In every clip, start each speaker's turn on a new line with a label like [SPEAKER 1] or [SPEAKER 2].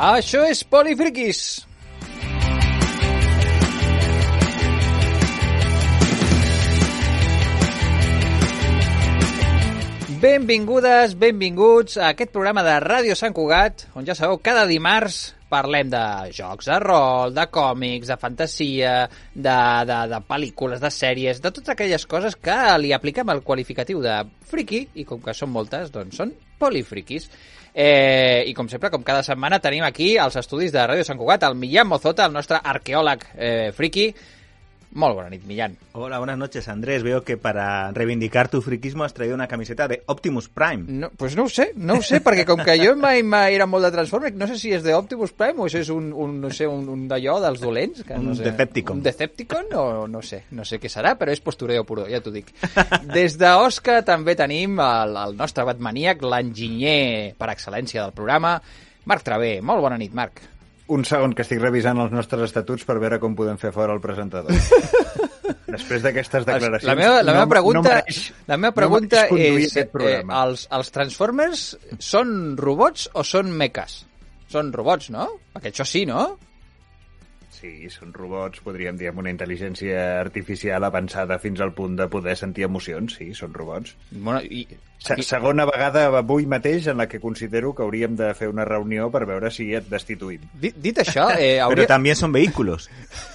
[SPEAKER 1] Això és Polifriquis. Benvingudes, benvinguts a aquest programa de Ràdio Sant Cugat, on ja sabeu, cada dimarts parlem de jocs de rol, de còmics, de fantasia, de, de, de pel·lícules, de sèries, de totes aquelles coses que li apliquem el qualificatiu de friki, i com que són moltes, doncs són polifriquis. Eh, I com sempre, com cada setmana, tenim aquí als estudis de Ràdio Sant Cugat el Millán Mozota, el nostre arqueòleg eh, friki, molt bona nit, Millán.
[SPEAKER 2] Hola, buenas noches, Andrés. Veo que para reivindicar tu friquismo has traído una camiseta de Optimus Prime.
[SPEAKER 1] No, pues no ho sé, no ho sé, perquè com que jo mai, mai era molt de Transformers, no sé si és de Optimus Prime o si és un, un no sé, un, un d'allò dels dolents. Que no
[SPEAKER 2] Un
[SPEAKER 1] sé,
[SPEAKER 2] Decepticon.
[SPEAKER 1] Un Decepticon o no sé, no sé què serà, però és postureo puro, ja t'ho dic. Des d'Osca també tenim el, el nostre batmaníac, l'enginyer per excel·lència del programa, Marc Travé. Molt bona nit, Marc.
[SPEAKER 3] Un segon que estic revisant els nostres estatuts per veure com podem fer fora el presentador. Després d'aquestes declaracions...
[SPEAKER 1] La meva, la meva
[SPEAKER 3] no-
[SPEAKER 1] pregunta,
[SPEAKER 3] no mereix,
[SPEAKER 1] la meva
[SPEAKER 3] no
[SPEAKER 1] pregunta
[SPEAKER 3] conduir
[SPEAKER 1] és, eh, els, els Transformers són robots o són meques? Són robots, no? Perquè això sí, no?
[SPEAKER 3] Sí, són robots, podríem dir, amb una intel·ligència artificial avançada fins al punt de poder sentir emocions. Sí, són robots.
[SPEAKER 1] Bueno, i,
[SPEAKER 3] Se Segona vegada avui mateix en la que considero que hauríem de fer una reunió per veure si et destituïm.
[SPEAKER 1] dit, dit això, eh,
[SPEAKER 2] Pero
[SPEAKER 1] hauria...
[SPEAKER 2] también son vehículos.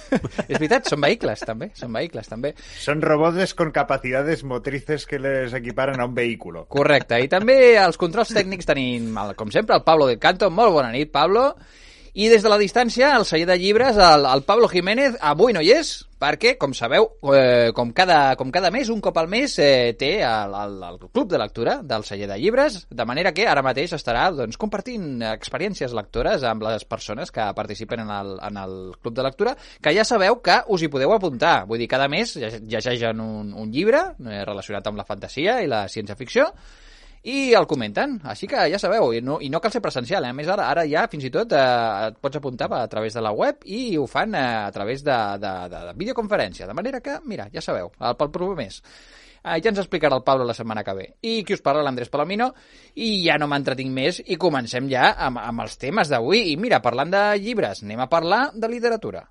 [SPEAKER 1] és veritat, són vehicles, també. Són vehicles, també.
[SPEAKER 3] Son robots con capacidades motrices que les equiparen a un vehículo.
[SPEAKER 1] Correcte. I també als controls tècnics tenim, com sempre, el Pablo del Canto. Molt bona nit, Pablo. I des de la distància, el celler de llibres, el, el Pablo Jiménez, avui no hi és, perquè, com sabeu, eh, com, cada, com cada mes, un cop al mes, eh, té el, el, el club de lectura del celler de llibres, de manera que ara mateix estarà doncs, compartint experiències lectores amb les persones que participen en el, en el club de lectura, que ja sabeu que us hi podeu apuntar. Vull dir, cada mes lle- llegeixen un, un llibre eh, relacionat amb la fantasia i la ciència-ficció, i el comenten, així que ja sabeu, i no, i no cal ser presencial, eh? a més ara, ara ja fins i tot eh, et pots apuntar a través de la web i ho fan eh, a través de, de, de, de videoconferència, de manera que, mira, ja sabeu, el, pel proper mes. Eh, ja ens explicarà el Pablo la setmana que ve. I qui us parla, l'Andrés Palomino, i ja no m'entretinc més i comencem ja amb, amb els temes d'avui. I mira, parlant de llibres, anem a parlar de literatura.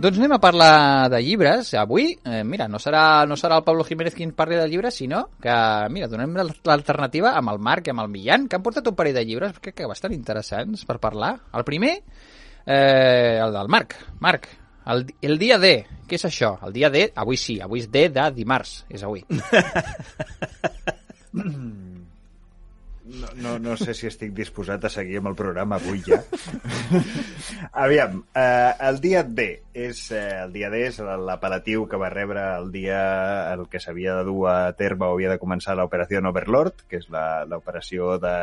[SPEAKER 1] Doncs anem a parlar de llibres. Avui, eh, mira, no serà, no serà el Pablo Jiménez qui en parli de llibres, sinó que, mira, donem l'alternativa amb el Marc i amb el Millán, que han portat un parell de llibres, crec que bastant interessants per parlar. El primer, eh, el del Marc. Marc, el, el dia D, què és això? El dia D, avui sí, avui és D de dimarts, és avui.
[SPEAKER 3] No, no, no sé si estic disposat a seguir amb el programa avui ja. Aviam, eh, el dia D és eh, el dia D és l'apel·latiu que va rebre el dia el que s'havia de dur a terme o havia de començar l'operació Overlord, que és la- l'operació de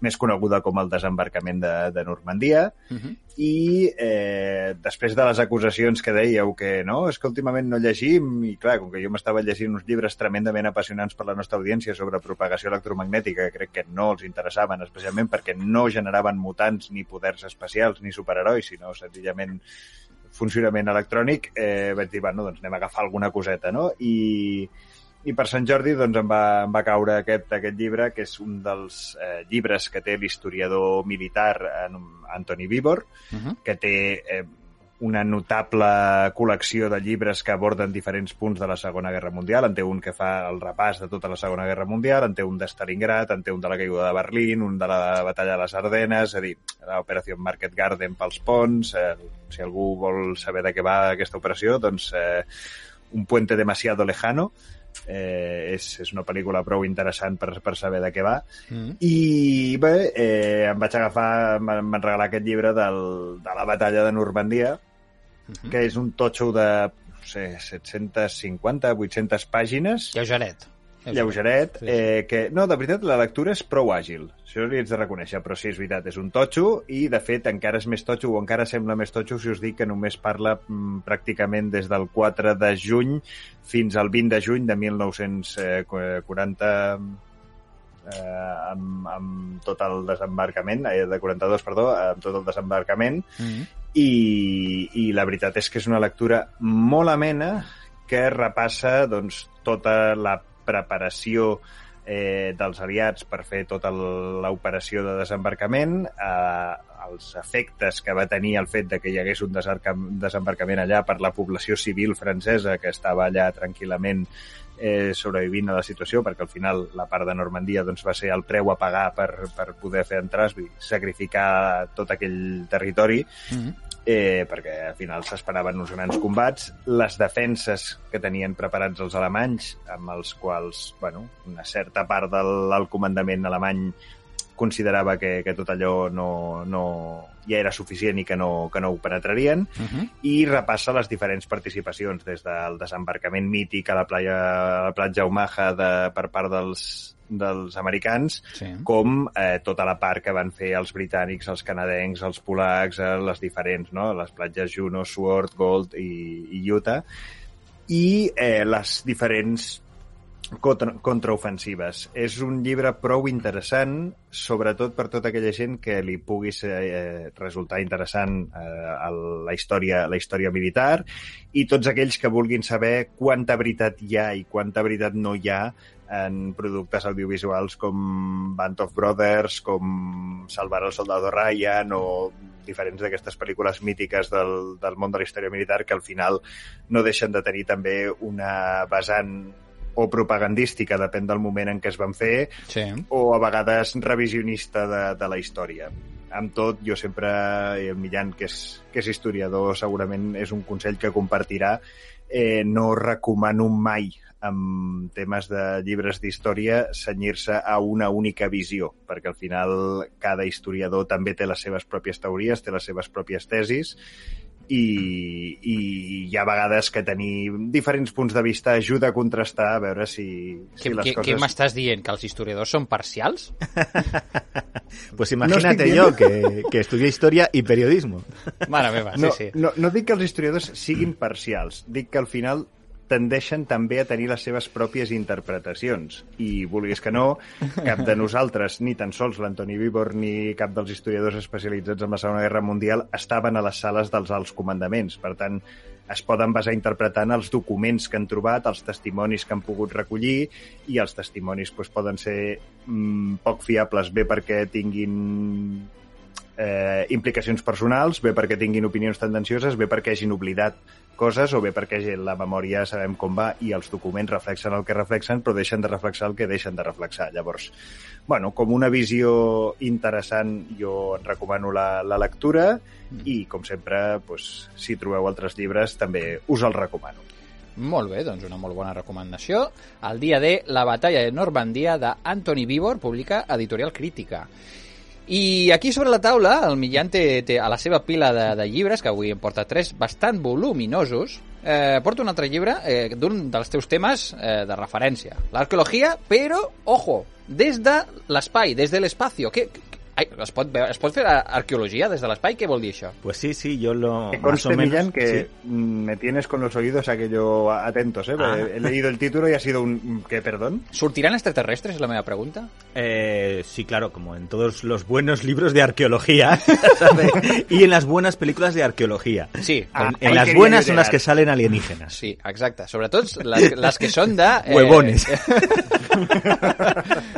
[SPEAKER 3] més coneguda com el desembarcament de, de Normandia,
[SPEAKER 1] Uh -huh.
[SPEAKER 3] i eh, després de les acusacions que dèieu que no, és que últimament no llegim i clar, com que jo m'estava llegint uns llibres tremendament apassionants per la nostra audiència sobre propagació electromagnètica que crec que no els interessaven especialment perquè no generaven mutants ni poders especials ni superherois, sinó senzillament funcionament electrònic, eh, vaig dir, bueno, doncs anem a agafar alguna coseta, no? I, i per Sant Jordi doncs, em, va, em va caure aquest, aquest llibre, que és un dels eh, llibres que té l'historiador militar en- Anthony Vivor,
[SPEAKER 1] Uh -huh.
[SPEAKER 3] que té eh, una notable col·lecció de llibres que aborden diferents punts de la Segona Guerra Mundial. En té un que fa el repàs de tota la Segona Guerra Mundial, en té un de Stalingrad, en té un de la caiguda de Berlín, un de la batalla de les Ardenes, és a dir, l'operació Market Garden pels ponts. Eh, si algú vol saber de què va aquesta operació, doncs eh, Un puente demasiado lejano, eh, és, és una pel·lícula prou interessant per, per saber de què va.
[SPEAKER 1] -huh.
[SPEAKER 3] I bé, eh, em vaig agafar, em van regalar aquest llibre del, de la batalla de Normandia,
[SPEAKER 1] Uh -huh.
[SPEAKER 3] que és un totxo de no sé, 750, 800 pàgines,
[SPEAKER 1] Lleugeret.
[SPEAKER 3] lleugeret,
[SPEAKER 1] Sí, sí.
[SPEAKER 3] eh, que, no, de veritat, la lectura és prou àgil. Això li haig de reconèixer, però sí, és veritat, és un totxo i, de fet, encara és més totxo o encara sembla més totxo si us dic que només parla mm, pràcticament des del 4 de juny fins al 20 de juny de 1940... eh, amb, amb tot el desembarcament, eh, de 42, perdó, amb tot el desembarcament,
[SPEAKER 1] Mm -hmm.
[SPEAKER 3] I, i la veritat és que és una lectura molt amena que repassa doncs, tota la preparació eh, dels aliats per fer tota l'operació de desembarcament, eh, els efectes que va tenir el fet de que hi hagués un desembarcament allà per la població civil francesa que estava allà tranquil·lament eh, sobrevivint a la situació, perquè al final la part de Normandia doncs, va ser el preu a pagar per, per poder fer entrars, sacrificar tot aquell territori,
[SPEAKER 1] Mm -hmm.
[SPEAKER 3] eh, perquè al final s'esperaven uns grans combats. Les defenses que tenien preparats els alemanys, amb els quals bueno, una certa part del, del comandament alemany considerava que, que tot allò no, no, ja era suficient i que no, que no ho penetrarien,
[SPEAKER 1] Uh -huh.
[SPEAKER 3] i repassa les diferents participacions, des del desembarcament mític a la, playa, a la platja Omaha de, per part dels, dels americans,
[SPEAKER 1] Sí.
[SPEAKER 3] com eh, tota la part que van fer els britànics, els canadencs, els polacs, eh, les diferents, no? les platges Juno, Sword, Gold i, i Utah, i eh, les diferents contra, contraofensives. És un llibre prou interessant, sobretot per tota aquella gent que li pugui ser, eh, resultar interessant eh, el, la, història, la història militar i tots aquells que vulguin saber quanta veritat hi ha i quanta veritat no hi ha en productes audiovisuals com Band of Brothers, com Salvar el soldado Ryan o diferents d'aquestes pel·lícules mítiques del, del món de la història militar que al final no deixen de tenir també una vessant o propagandística, depèn del moment en què es van fer,
[SPEAKER 1] Sí.
[SPEAKER 3] o a vegades revisionista de, de la història. Amb tot, jo sempre, i el Millan, que és, que és historiador, segurament és un consell que compartirà, eh, no recomano mai amb temes de llibres d'història senyir-se a una única visió, perquè al final cada historiador també té les seves pròpies teories, té les seves pròpies tesis, i, i hi ha vegades que tenir diferents punts de vista ajuda a contrastar a veure si, si
[SPEAKER 1] Què,
[SPEAKER 3] les
[SPEAKER 1] què,
[SPEAKER 3] coses...
[SPEAKER 1] què m'estàs dient? Que els historiadors són parcials?
[SPEAKER 2] Pues imagínate
[SPEAKER 3] estic
[SPEAKER 2] yo, que, que estudié historia y periodismo.
[SPEAKER 1] Mare meva, sí,
[SPEAKER 3] No,
[SPEAKER 1] sí.
[SPEAKER 3] no, no dic que els historiadors siguin parcials, dic que al final tendeixen també a tenir les seves pròpies interpretacions. I, vulguis que no, cap de nosaltres, ni tan sols l'Antoni Víbor ni cap dels historiadors especialitzats en la Segona Guerra Mundial estaven a les sales dels alts comandaments. Per tant, es poden basar interpretant els documents que han trobat, els testimonis que han pogut recollir, i els testimonis doncs, poden ser mm, poc fiables, bé perquè tinguin eh, implicacions personals, bé perquè tinguin opinions tendencioses, bé perquè hagin oblidat coses o bé perquè la memòria sabem com va i els documents reflexen el que reflexen però deixen de reflexar el que deixen de reflexar. Llavors, bueno, com una visió interessant jo et recomano la, la lectura i, com sempre, doncs, si trobeu altres llibres també us els recomano.
[SPEAKER 1] Molt bé, doncs una molt bona recomanació. El dia de La batalla de Normandia d'Anthony Víbor, publica Editorial Crítica. I aquí sobre la taula, el Millan té, té a la seva pila de, de llibres, que avui en porta tres, bastant voluminosos, eh, porta un altre llibre eh, d'un dels teus temes eh, de referència, l'arqueologia, però, ojo, des de l'espai, des de l'espacio. Què- ai, es, pot veure, es pot fer arqueologia des de l'espai? Què vol dir això?
[SPEAKER 2] Pues sí, sí, yo lo...
[SPEAKER 3] Que conste,
[SPEAKER 2] menos,
[SPEAKER 3] Millán, que
[SPEAKER 2] sí.
[SPEAKER 3] me tienes con los oídos aquello atentos, ¿eh?
[SPEAKER 2] Ah.
[SPEAKER 3] He leído el título y ha sido un... ¿Qué, perdón?
[SPEAKER 1] Sortiran extraterrestres, és la meva pregunta?
[SPEAKER 2] Eh, sí, claro, como en todos los buenos libros de arqueología y en las buenas películas de arqueología.
[SPEAKER 1] Sí,
[SPEAKER 3] Ah,
[SPEAKER 2] En, las buenas son las que salen alienígenas.
[SPEAKER 1] Sí, exacte. Sobretot les, les que són de...
[SPEAKER 2] Huevones.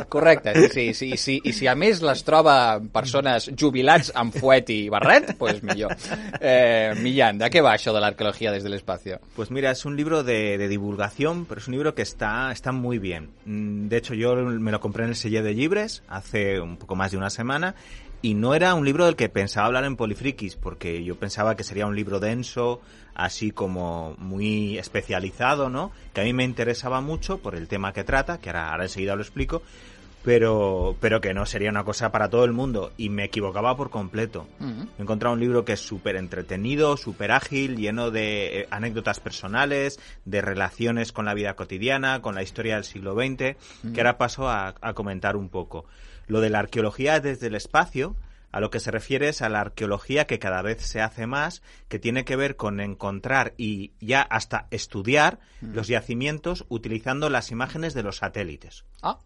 [SPEAKER 1] Correcte, sí, sí, sí, sí. I si a més les troba persones jubilats amb fuet i barret, pues millor. Eh, Millán, ¿de qué va això de l'arqueologia des de l'espacio?
[SPEAKER 2] Pues mira, es un libro de, divulgación, pero es un libro que está, está muy bien. Mm, De hecho, yo me lo compré en el Selle de Libres hace un poco más de una semana y no era un libro del que pensaba hablar en Polifrikis, porque yo pensaba que sería un libro denso, así como muy especializado, ¿no? Que a mí me interesaba mucho por el tema que trata, que ahora, ahora enseguida lo explico, pero, pero que no sería una cosa para todo el mundo y me equivocaba por completo.
[SPEAKER 1] Mm.
[SPEAKER 2] He encontrado un libro que es súper entretenido, súper ágil, lleno de eh, anécdotas personales, de relaciones con la vida cotidiana, con la historia del siglo XX, que ahora paso a, a comentar un poco. Lo de la arqueología desde el espacio, a lo que se refiere es a la arqueología que cada vez se hace más, que tiene que ver con encontrar y ya hasta estudiar los yacimientos utilizando las imágenes de los satélites.
[SPEAKER 1] Ah,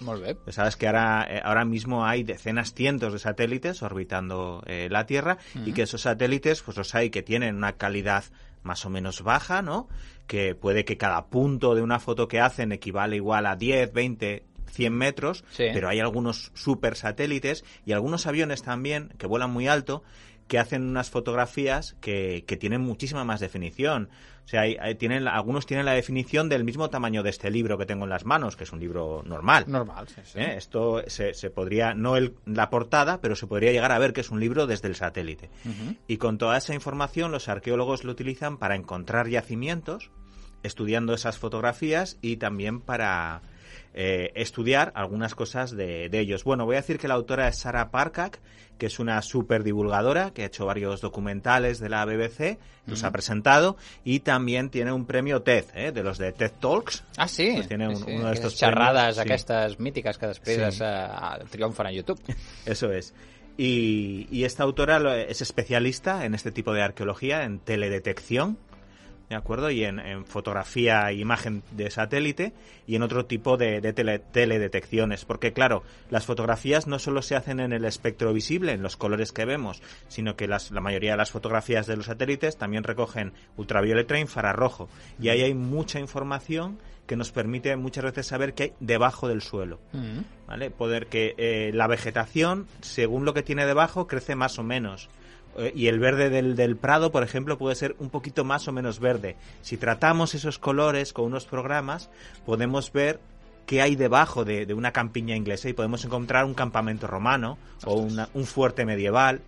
[SPEAKER 1] Molt bé.
[SPEAKER 2] Sabes que ahora, eh, ahora mismo hay decenas, cientos de satélites orbitando eh, la Tierra y que esos satélites, pues los hay que tienen una calidad más o menos baja, ¿no? Que puede que cada punto de una foto que hacen equivale igual a 10, 20, 100 metros,
[SPEAKER 1] Sí.
[SPEAKER 2] pero hay algunos super satélites y algunos aviones también que vuelan muy alto que hacen unas fotografías que, que tienen muchísima más definición. O sea, hay- hay- tienen, algunos tienen la definición del mismo tamaño de este libro que tengo en las manos, que es un libro normal.
[SPEAKER 1] Normal, sí, sí.
[SPEAKER 2] ¿eh? Esto se, se podría, no el, la portada, pero se podría llegar a ver que es un libro desde el satélite. Y con toda esa información los arqueólogos lo utilizan para encontrar yacimientos, estudiando esas fotografías y también para eh, estudiar algunas cosas de, de ellos. Bueno, voy a decir que la autora es Sara Parkak, que es una super divulgadora que ha hecho varios documentales de la BBC, los ha presentado y también tiene un premio TED, ¿eh? de los de TED Talks.
[SPEAKER 1] Ah, sí?
[SPEAKER 2] Pues tiene un-
[SPEAKER 1] sí,
[SPEAKER 2] uno de estos premios, sí.
[SPEAKER 1] aquestes mítiques que després
[SPEAKER 2] Sí.
[SPEAKER 1] triomfen a YouTube.
[SPEAKER 2] Eso es. Y, y esta autora es especialista en este tipo de arqueología, en teledetección, ¿de acuerdo? Y en, en fotografía e imagen de satélite y en otro tipo de, de tele- teledetecciones. Porque, claro, las fotografías no solo se hacen en el espectro visible, en los colores que vemos, sino que las- la mayoría de las fotografías de los satélites también recogen ultravioleta e infrarrojo. Y ahí hay mucha información que nos permite muchas veces saber qué hay debajo del suelo.
[SPEAKER 1] Mm.
[SPEAKER 2] ¿vale? Poder que eh, la vegetación, según lo que tiene debajo, crece más o menos. Eh, y el verde del, del prado, por ejemplo, puede ser un poquito más o menos verde. Si tratamos esos colores con unos programas, podemos ver qué hay debajo de, de una campiña inglesa y podemos encontrar un campamento romano o una- un fuerte medieval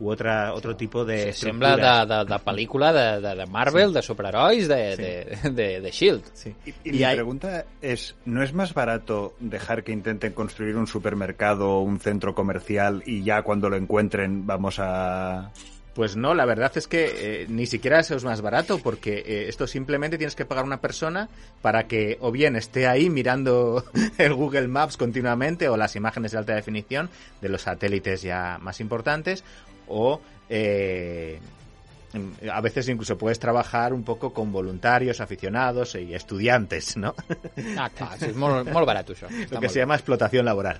[SPEAKER 2] u otra, otro tipo de
[SPEAKER 1] Sembla
[SPEAKER 2] estructuras.
[SPEAKER 1] de, de, de pel·lícula de, de, de Marvel, de superherois, de, de, de, de S.H.I.E.L.D.
[SPEAKER 2] Sí.
[SPEAKER 3] Y, y
[SPEAKER 2] Y
[SPEAKER 3] mi
[SPEAKER 2] hay-
[SPEAKER 3] pregunta es, ¿no es más barato dejar que intenten construir un supermercado o un centro comercial y ya cuando lo encuentren vamos a...
[SPEAKER 2] Pues no, la verdad es que eh, ni siquiera eso es más barato porque eh, esto simplemente tienes que pagar una persona para que o bien esté ahí mirando el Google Maps continuamente o las imágenes de alta definición de los satélites ya más importantes o eh, a veces incluso puedes trabajar un poco con voluntarios, aficionados y estudiantes, ¿no?
[SPEAKER 1] Ah, clar, sí, és molt, molt barat, això. Està
[SPEAKER 2] lo que se llama explotación laboral.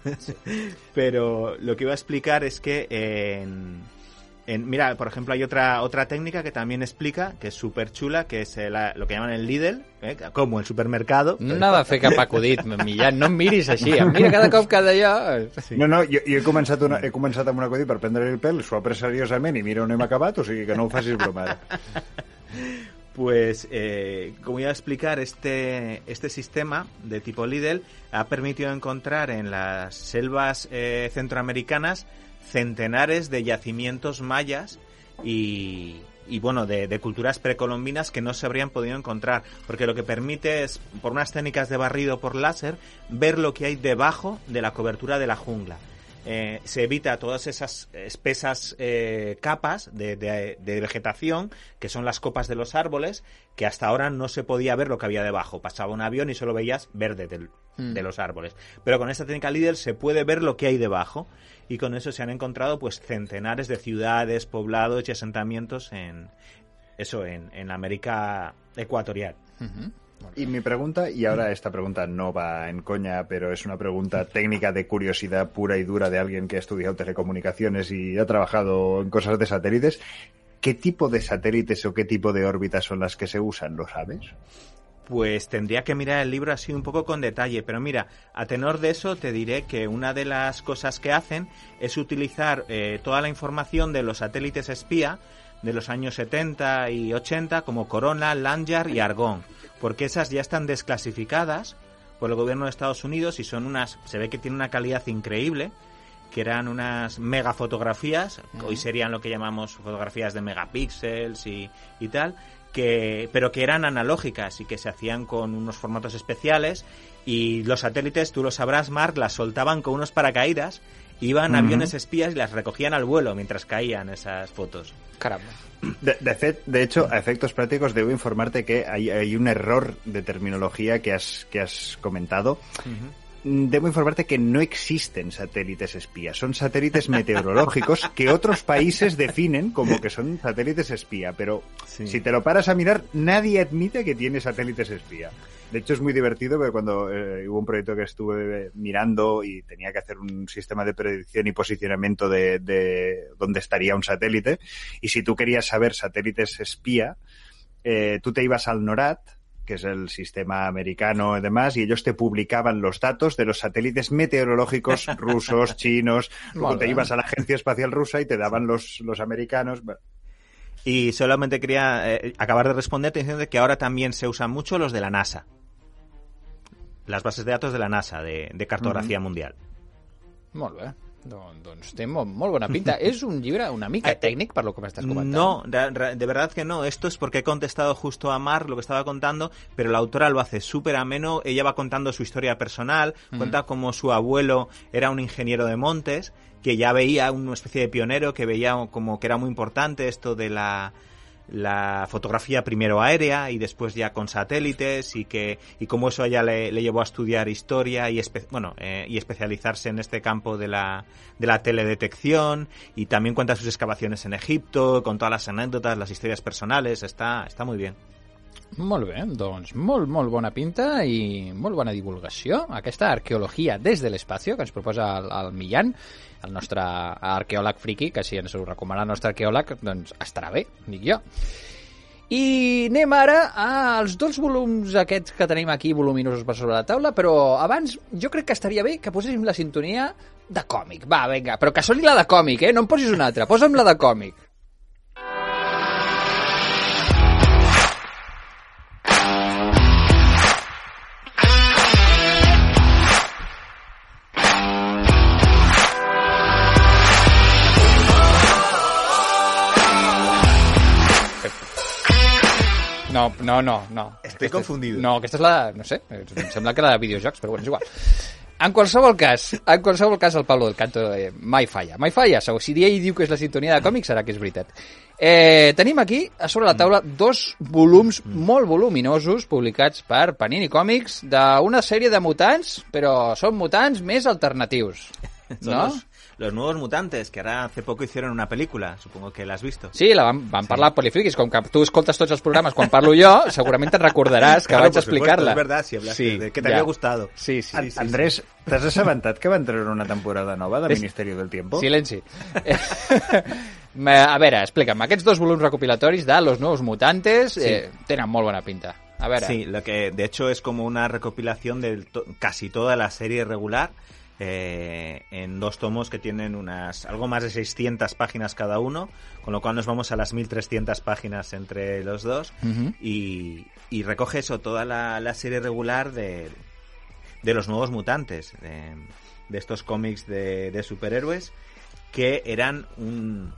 [SPEAKER 2] Pero lo que iba a explicar es que en, en- mira, por ejemplo, hay otra otra técnica que también explica, que es súper chula, que es el- lo que llaman el Lidl, ¿eh? como el supermercado.
[SPEAKER 1] No anava a fer cap acudit, Millán, no em miris així. Em mira cada cop que d'allò...
[SPEAKER 3] No, no, jo, jo he, començat una, he començat amb un acudit per prendre el pèl, s'ho ha pres seriosament i mira on hem acabat, o sigui que no ho facis broma. ara.
[SPEAKER 2] Pues, eh, como iba a explicar, este, este sistema de tipo Lidl ha permitido encontrar en las selvas eh, centroamericanas centenares de yacimientos mayas y, y, bueno, de, de culturas precolombinas que no se habrían podido encontrar, porque lo que permite es, por unas técnicas de barrido por láser, ver lo que hay debajo de la cobertura de la jungla. Eh, se evita todas esas espesas eh, capas de, de- de vegetación, que son las copas de los árboles, que hasta ahora no se podía ver lo que había debajo. Pasaba un avión y solo veías verde del-
[SPEAKER 1] Mm.
[SPEAKER 2] de los árboles. Pero con esta técnica líder se puede ver lo que hay debajo y con eso se han encontrado pues centenares de ciudades, poblados y asentamientos en eso en, en América ecuatorial.
[SPEAKER 3] Y mi pregunta, y ahora esta pregunta no va en coña, pero es una pregunta técnica de curiosidad pura y dura de alguien que ha estudiado telecomunicaciones y ha trabajado en cosas de satélites. ¿Qué tipo de satélites o qué tipo de órbitas son las que se usan? ¿Lo sabes?
[SPEAKER 2] Pues tendría que mirar el libro así un poco con detalle, pero mira, a tenor de eso te diré que una de las cosas que hacen es utilizar eh, toda la información de los satélites espía de los años 70 y 80 como Corona, Lanyard y Argón, porque esas ya están desclasificadas por el gobierno de Estados Unidos y son unas, se ve que tienen una calidad increíble, que eran unas megafotografías, que hoy serían lo que llamamos fotografías de megapíxeles y, y tal, que, pero que eran analógicas y que se hacían con unos formatos especiales y los satélites, tú lo sabrás, Mark, las soltaban con unos paracaídas, iban
[SPEAKER 3] Ujú.
[SPEAKER 2] aviones espías y las recogían al vuelo mientras caían esas fotos.
[SPEAKER 1] Caramba.
[SPEAKER 3] De, de, fe- de hecho, a efectos prácticos debo informarte que hay, hay un error de terminología que has, que has comentado. Mm, Debo informarte que no existen satélites espías, son satélites meteorológicos que otros países definen como que son satélites espía, pero
[SPEAKER 2] Sí.
[SPEAKER 3] si te lo paras a mirar, nadie admite que tiene satélites espía. De hecho, es muy divertido porque cuando eh, hubo un proyecto que estuve mirando y tenía que hacer un sistema de predicción y posicionamiento de, de dónde estaría un satélite, y si tú querías saber satélites espía, eh, tú te ibas al NORAD, que es el sistema americano y demás, y ellos te publicaban los datos de los satélites meteorológicos rusos, chinos, luego te ibas a la Agencia Espacial Rusa y te daban los, los americanos.
[SPEAKER 2] Y solamente quería eh, acabar de responderte diciendo que ahora también se usan mucho los de la NASA. Las bases de datos de la NASA, de, de cartografía mundial.
[SPEAKER 1] Molt bé. Don, doncs té molt, molt bona pinta. és un llibre una mica
[SPEAKER 2] Eh,
[SPEAKER 1] tècnic, per lo que m'estàs comentant.
[SPEAKER 2] No, de, de verdad que no. Esto es porque he contestado justo a Mar lo que estaba contando, pero la autora lo hace súper ameno. Ella va contando su historia personal, cuenta cómo su abuelo era un ingeniero de montes, que ya veía una especie de pionero, que veía como que era muy importante esto de la la fotografía primero aérea y después ya con satélites y que y cómo eso a ella le, le llevó a estudiar historia y bueno eh, y especializarse en este campo de la de la teledetección y también cuenta sus excavaciones en Egipto con todas las anécdotas las historias personales está está muy bien
[SPEAKER 1] Molt bé, doncs molt, molt bona pinta i molt bona divulgació. Aquesta arqueologia des de l'espacio que ens proposa el, el Millán, el nostre arqueòleg friki, que si ens ho recomana el nostre arqueòleg, doncs estarà bé, dic jo. I anem ara als dos volums aquests que tenim aquí voluminosos per sobre la taula, però abans jo crec que estaria bé que poséssim la sintonia de còmic. Va, vinga, però que soni la de còmic, eh? No em posis una altra, posa'm la de còmic. No, no, no.
[SPEAKER 2] Estoy
[SPEAKER 1] Aquesta és-
[SPEAKER 2] confundido.
[SPEAKER 1] No, aquesta és la... No sé, em sembla que la de videojocs, però bueno, és igual. En qualsevol cas, en qualsevol cas, el Pablo del Canto eh, mai falla. Mai falla, segur. Si ell diu que és la sintonia de còmics, serà que és veritat. Eh, tenim aquí, a sobre la taula, dos volums molt voluminosos publicats per Panini Comics d'una sèrie de mutants, però són mutants més alternatius. No?
[SPEAKER 2] Los, nuevos mutantes que ahora hace poco hicieron una película supongo que la has visto
[SPEAKER 1] Sí, la vam, vam parlar a Polifriquis, com que tu escoltes tots els programes quan parlo jo, segurament te'n recordaràs que
[SPEAKER 2] Claro,
[SPEAKER 1] vaig explicar-la.
[SPEAKER 2] es verdad, si hablaste de que te había gustado.
[SPEAKER 1] Sí, sí.
[SPEAKER 3] An- Andrés, t'has assabentat que van treure una temporada nova de
[SPEAKER 1] És-
[SPEAKER 3] Ministerio del Tiempo?
[SPEAKER 1] Silenci. a veure, explica'm, aquests dos volums recopilatoris de Los Nuevos Mutantes eh, tenen molt bona pinta. A veure,
[SPEAKER 2] Sí, lo que de hecho es como una recopilación de to- casi toda la serie regular eh, en dos tomos que tienen unas algo más de 600 páginas cada uno, con lo cual nos vamos a las 1300 páginas entre los dos y, y recoge eso, toda la, la serie regular de, de los nuevos mutantes, de, de estos cómics de, de superhéroes que eran un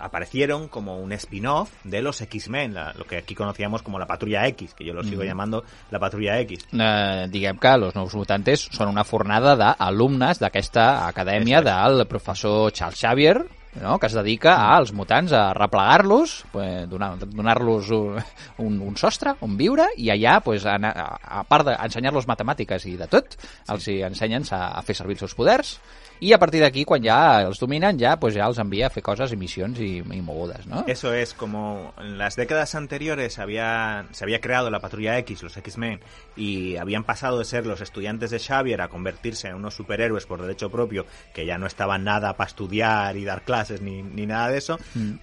[SPEAKER 2] aparecieron como un spin-off de los X-Men, lo que aquí conocíamos como la Patrulla X, que yo lo sigo llamando la Patrulla X.
[SPEAKER 1] eh, diguem que Los Nous Mutantes són una fornada d'alumnes d'aquesta acadèmia del professor Charles Xavier, no? que es dedica als mutants a replegar-los, pues, donar- donar-los un, un, un sostre on viure i allà, pues, a, a, a part d'ensenyar-los matemàtiques i de tot, els hi ensenyen a, a fer servir els seus poders i a partir d'aquí, quan ja els dominen, ja, pues, ja els envia a fer coses i missions i, i mogudes, no?
[SPEAKER 2] Eso es, como en las décadas anteriores había, se había creado la Patrulla X, los X-Men, y habían pasado de ser los estudiantes de Xavier a convertirse en unos superhéroes por derecho propio, que ya no estaban nada para estudiar y dar clases ni, ni nada de eso,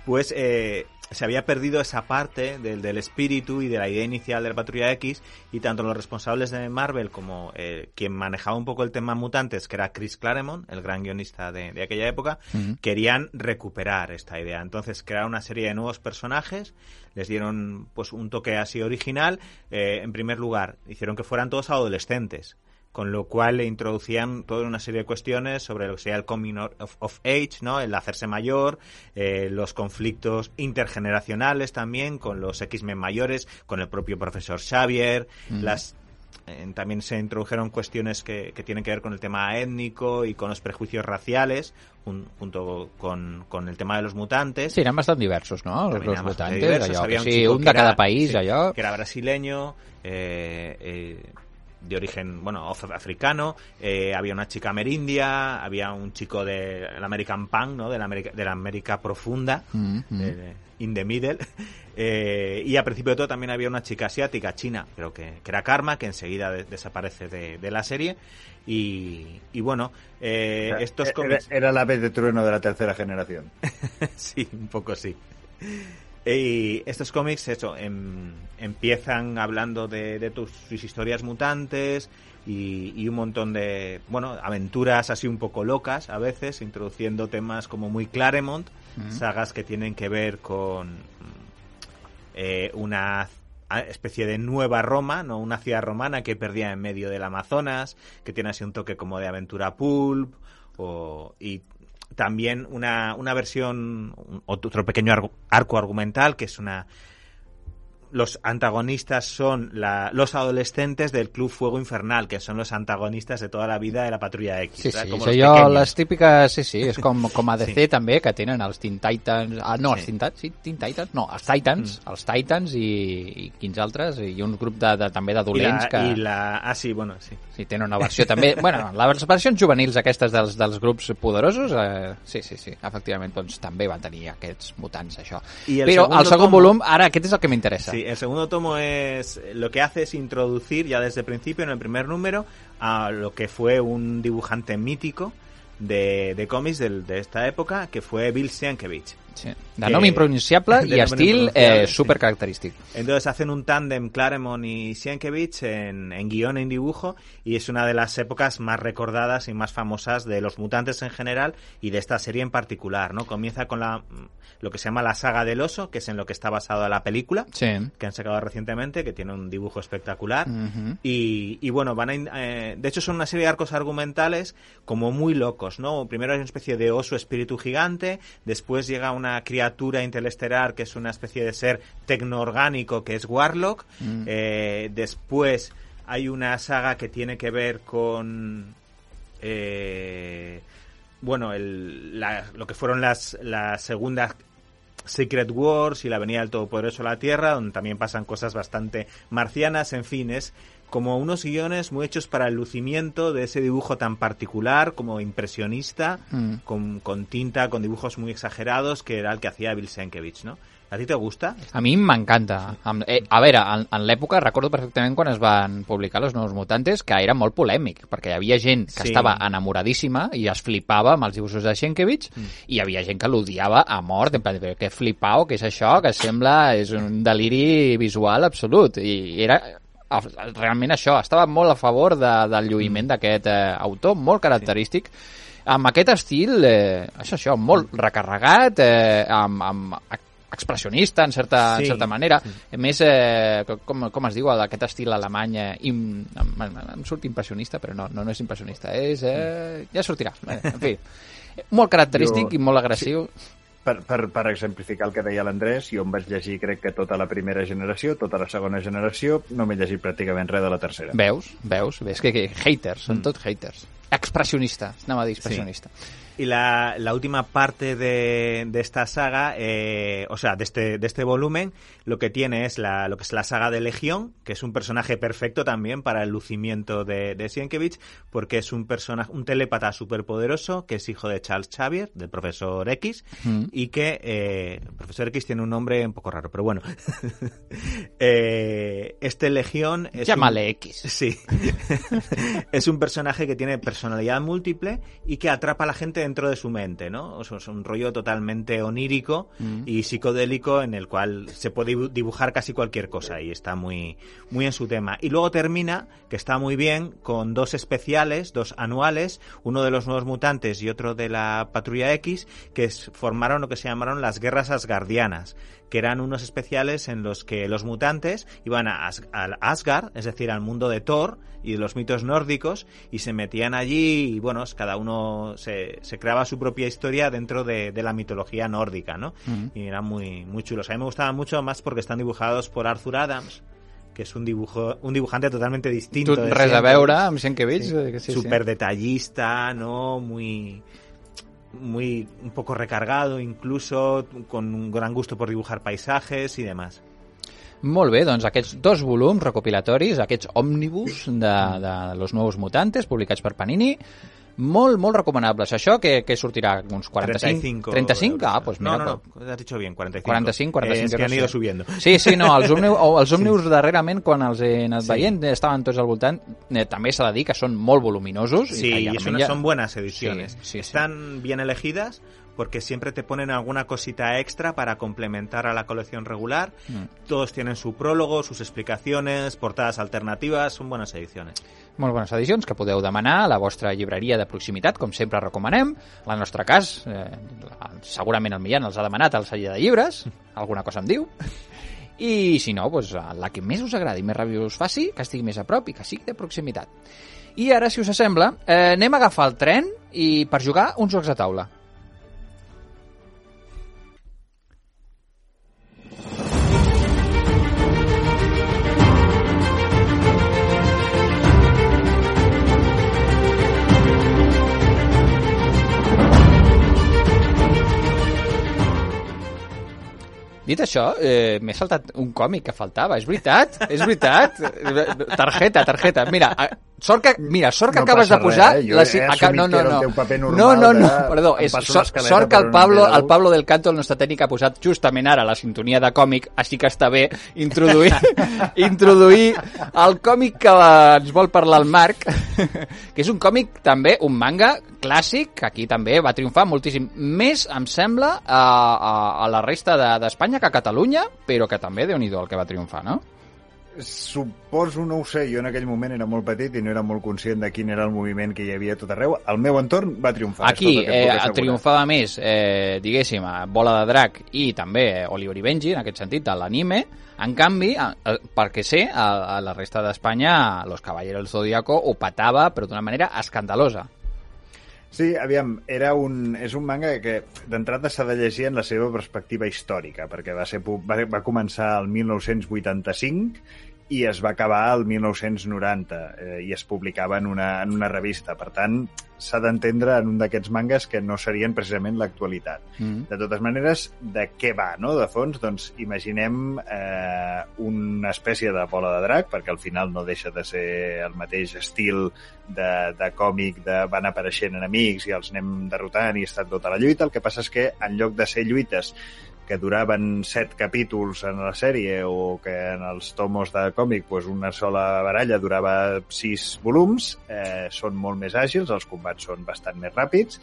[SPEAKER 2] pues eh, se había perdido esa parte del, del espíritu y de la idea inicial de la Patrulla X, y tanto los responsables de Marvel como eh, quien manejaba un poco el tema mutantes, que era Chris Claremont, el gran guionista de, de aquella época, querían recuperar esta idea. Entonces crearon una serie de nuevos personajes, les dieron pues un toque así original. Eh, en primer lugar, hicieron que fueran todos adolescentes con lo cual le introducían toda una serie de cuestiones sobre lo que sería el coming of, of age, ¿no? El hacerse mayor, eh, los conflictos intergeneracionales también con los X-Men mayores, con el propio profesor Xavier, las eh, también se introdujeron cuestiones que, que tienen que ver con el tema étnico y con los prejuicios raciales, jun- junto con, con el tema de los mutantes.
[SPEAKER 1] Sí, eren bastant diversos, no?
[SPEAKER 2] También eran bastante
[SPEAKER 1] mutantes,
[SPEAKER 2] diversos.
[SPEAKER 1] allò,
[SPEAKER 2] Había
[SPEAKER 1] que sí, un de cada
[SPEAKER 2] era-
[SPEAKER 1] país,
[SPEAKER 2] sí,
[SPEAKER 1] allò...
[SPEAKER 2] Que era brasileño, eh, eh, de origen, bueno, af- africano, eh, había una chica amerindia, había un chico del American Punk, ¿no? De la América, de la América profunda,
[SPEAKER 1] Mm, mm.
[SPEAKER 2] de- de- in the middle. Eh, y a principio de todo también había una chica asiática, china, pero que, que era Karma, que enseguida de- desaparece de, de la serie. Y, y bueno, eh,
[SPEAKER 3] O sea,
[SPEAKER 2] estos
[SPEAKER 3] era-
[SPEAKER 2] cómics...
[SPEAKER 3] Era la vez de trueno de la tercera generación.
[SPEAKER 2] sí, un poco sí. Y estos cómics, eso, em- empiezan hablando de, de tus, sus historias mutantes y, y un montón de, bueno, aventuras así un poco locas a veces, introduciendo temas como muy Claremont, sagas que tienen que ver con mm, eh, una especie de nueva Roma, no una ciudad romana que perdía en medio del Amazonas, que tiene así un toque como de aventura pulp, o, y también una, una versión, otro pequeño arco argumental, que es una... Los antagonistas son la- los adolescentes del Club Fuego Infernal, que son los antagonistas de toda la vida de la Patrulla X.
[SPEAKER 1] Sí, sí,
[SPEAKER 2] Como
[SPEAKER 1] jo,
[SPEAKER 2] pequeños.
[SPEAKER 1] les típiques, sí, sí, és com, com a DC
[SPEAKER 2] Sí.
[SPEAKER 1] també, que tenen els Teen Titans, ah, no, els
[SPEAKER 2] Sí.
[SPEAKER 1] Teen Titans, sí, Teen Titans, no, els Titans, els Titans i, i quins altres, i un grup de, de, també
[SPEAKER 2] Y la,
[SPEAKER 1] d'adolents que
[SPEAKER 2] y la- ah, sí, bueno, sí.
[SPEAKER 1] sí, tenen una versió també, bueno, les versions juvenils aquestes dels, dels grups poderosos, eh, sí, sí, sí, efectivament, doncs també van tenir aquests mutants, això.
[SPEAKER 2] I el
[SPEAKER 1] Però
[SPEAKER 2] segundo
[SPEAKER 1] el segon volum, ara, aquest és el que m'interessa.
[SPEAKER 2] Sí, el segundo tomo es lo que hace es introducir ya desde el principio en el primer número a lo que fue un dibujante mítico de, de cómics del- de, esta época que fue Bill Sienkiewicz.
[SPEAKER 1] De nom impronunciable i estil eh,
[SPEAKER 2] sí.
[SPEAKER 1] super característic.
[SPEAKER 2] Entonces hacen un tándem Claremont y Sienkiewicz en, en guion y en dibujo y es una de las épocas más recordadas y más famosas de los mutantes en general y de esta serie en particular, ¿no? Comienza con la lo que se llama la saga del oso, que es en lo que está basada la película.
[SPEAKER 1] Sí.
[SPEAKER 2] que han sacado recientemente, que tiene un dibujo espectacular.
[SPEAKER 1] Ujú.
[SPEAKER 2] y, y bueno, van a, eh, de hecho son una serie de arcos argumentales como muy locos, ¿no? Primero hay una especie de oso espíritu gigante, después llega una criatura interestelar que es una especie de ser tecnoorgánico que es Warlock,
[SPEAKER 1] Mm.
[SPEAKER 2] eh, después hay una saga que tiene que ver con... eh, bueno, el, la- lo que fueron las, las segundas Secret Wars y la venida del Todopoderoso a la Tierra, donde también pasan cosas bastante marcianas, en fin, es como unos guiones muy hechos para el lucimiento de ese dibujo tan particular, como impresionista,
[SPEAKER 1] Mm.
[SPEAKER 2] con, con tinta, con dibujos muy exagerados, que era el que hacía Bill Sienkiewicz, ¿no? ¿A ti te gusta?
[SPEAKER 1] A mi m'encanta. Em- Eh, a veure, en, en l'època recordo perfectament quan es van publicar Los Nous Mutantes que era molt polèmic, perquè hi havia gent que
[SPEAKER 2] Sí.
[SPEAKER 1] estava enamoradíssima i es flipava amb els dibuixos de Sienkiewicz
[SPEAKER 2] Mm.
[SPEAKER 1] i hi havia gent que l'odiava a mort, en plan, que flipau, que és això, que sembla és un deliri visual absolut. I era realment això, estava molt a favor de, del lluïment d'aquest eh, autor, molt característic, amb aquest estil, eh, això, això, molt recarregat, eh, amb, amb expressionista, en certa,
[SPEAKER 2] Sí.
[SPEAKER 1] en certa manera. A més, eh, com, com es diu aquest estil alemany? Eh, im, em, em, em surt impressionista, però no, no, no és impressionista. És, eh, ja sortirà. En fi, molt característic
[SPEAKER 3] Jo-
[SPEAKER 1] i molt agressiu.
[SPEAKER 3] Per, per, per exemplificar el que deia l'Andrés, jo em vaig llegir crec que tota la primera generació, tota la segona generació, no m'he llegit pràcticament res de la tercera.
[SPEAKER 1] Veus? Veus? Ves que, que haters,
[SPEAKER 2] Mm.
[SPEAKER 1] són tot haters. Expressionista, anava a dir expressionista.
[SPEAKER 2] Y la, la última parte de, de esta saga, eh, o sea, de este, de este volumen, lo que tiene es la, lo que es la saga de Legión, que es un personaje perfecto también para el lucimiento de, de Sienkiewicz, porque es un personaje, un telépata superpoderoso, que es hijo de Charles Xavier, del profesor X,
[SPEAKER 1] Mm.
[SPEAKER 2] y que eh, el profesor X tiene un nombre un poco raro, pero bueno. Eh, este Legión es un-
[SPEAKER 1] Llámale X.
[SPEAKER 2] Sí. es un personaje que tiene personalidad múltiple y que atrapa a la gente dentro de su mente, ¿no? O sea, es un rollo totalmente onírico
[SPEAKER 1] Mm.
[SPEAKER 2] y psicodélico en el cual se puede dibu- dibujar casi cualquier cosa y está muy, muy en su tema. Y luego termina, que está muy bien, con dos especiales, dos anuales, uno de los nuevos mutantes y otro de la Patrulla X, que es- formaron lo que se llamaron las Guerras Asgardianas, que eran unos especiales en los que los mutantes iban a As- al Asgard, es decir, al mundo de Thor y de los mitos nórdicos, y se metían allí y, bueno, cada uno se, se creaba su propia historia dentro de, de la mitología nórdica, ¿no? Y eran muy, muy chulos. A mí me gustaban mucho más porque están dibujados por Arthur Adams, que es un dibujo un dibujante totalmente distinto. De
[SPEAKER 1] res a
[SPEAKER 2] siempre.
[SPEAKER 1] veure amb Sienkiewicz?
[SPEAKER 2] Sí.
[SPEAKER 1] que sí,
[SPEAKER 2] Súper detallista, ¿no? Muy muy un poco recargado incluso con un gran gusto por dibujar paisajes y demás.
[SPEAKER 1] Molt bé, doncs aquests dos volums recopilatoris, aquests òmnibus de, de Los Nuevos Mutantes, publicats per Panini, molt, molt recomanables. Això que, que sortirà uns 45...
[SPEAKER 2] 35.
[SPEAKER 1] 35? Ah, pues mira,
[SPEAKER 2] no, no, no, has dicho bien, 45.
[SPEAKER 1] 45, 45.
[SPEAKER 2] Es que han ido subiendo.
[SPEAKER 1] Sí, sí, no, els òmnibus, els sí. darrerament, quan els he anat sí. veient, estaven tots al voltant, eh, també s'ha de dir que són molt voluminosos.
[SPEAKER 2] Sí,
[SPEAKER 1] i,
[SPEAKER 2] y son, son buenas ediciones.
[SPEAKER 1] Sí, sí,
[SPEAKER 2] Están
[SPEAKER 1] sí.
[SPEAKER 2] bien elegidas porque siempre te ponen alguna cosita extra para complementar a la colección regular. Mm. Todos tienen su prólogo, sus explicaciones, portadas alternativas, son buenas ediciones.
[SPEAKER 1] Molt bones edicions que podeu demanar a la vostra llibreria de proximitat, com sempre recomanem. En el nostre cas, eh, segurament el Millán els ha demanat al celler de llibres, alguna cosa em diu. I si no, doncs, la que més us agradi, més ràbia us faci, que estigui més a prop i que sigui de proximitat. I ara, si us sembla, eh, anem a agafar el tren i per jugar uns jocs de taula. Dit això, eh, m'he saltat un còmic que faltava. És veritat, és veritat. Tarjeta, tarjeta. Mira, sort que, mira, sort que
[SPEAKER 3] No
[SPEAKER 1] acabes de posar...
[SPEAKER 3] res, eh?
[SPEAKER 1] La,
[SPEAKER 3] he
[SPEAKER 1] aca-
[SPEAKER 3] assumit
[SPEAKER 1] no, no, no. no,
[SPEAKER 3] normal
[SPEAKER 1] no, no,
[SPEAKER 3] de-
[SPEAKER 1] perdó. És, sort, sort que el
[SPEAKER 3] no
[SPEAKER 1] Pablo,
[SPEAKER 3] de
[SPEAKER 1] el Pablo del Canto, el nostre tècnic, ha posat justament ara la sintonia de còmic, així que està bé introduir, introduir el còmic que ens vol parlar el Marc, que és un còmic també, un manga clàssic, que aquí també va triomfar moltíssim. Més, em sembla, a, a, a la resta de- d'Espanya que a Catalunya, però que també, déu nhi el que va triomfar, no?
[SPEAKER 3] Suposo, no ho sé, jo en aquell moment era molt petit i no era molt conscient de quin era el moviment que hi havia tot arreu. El meu entorn va triomfar.
[SPEAKER 1] Aquí
[SPEAKER 3] tot el que et
[SPEAKER 1] eh, triomfava més, eh, diguéssim, a Bola de Drac i també eh, Oliver i Benji, en aquest sentit, de l'anime. En canvi, a, a, perquè sé, a, a la resta d'Espanya, Los Caballeros del Zodíaco ho patava, però d'una manera escandalosa.
[SPEAKER 3] Sí, aviam, era un, és un manga que d'entrada s'ha de llegir en la seva perspectiva històrica, perquè va, ser, va, va començar el 1985 i es va acabar el 1990 eh, i es publicava en una, en una revista. Per tant, s'ha d'entendre en un d'aquests mangas que no serien precisament l'actualitat.
[SPEAKER 1] Mm.
[SPEAKER 3] De totes maneres, de què va, no? De fons, doncs imaginem eh, una espècie de bola de drac, perquè al final no deixa de ser el mateix estil de, de còmic de van apareixent enemics i els anem derrotant i està tota la lluita. El que passa és que en lloc de ser lluites que duraven set capítols en la sèrie o que en els tomos de còmic pues, una sola baralla durava sis volums, eh, són molt més àgils, els combats són bastant més ràpids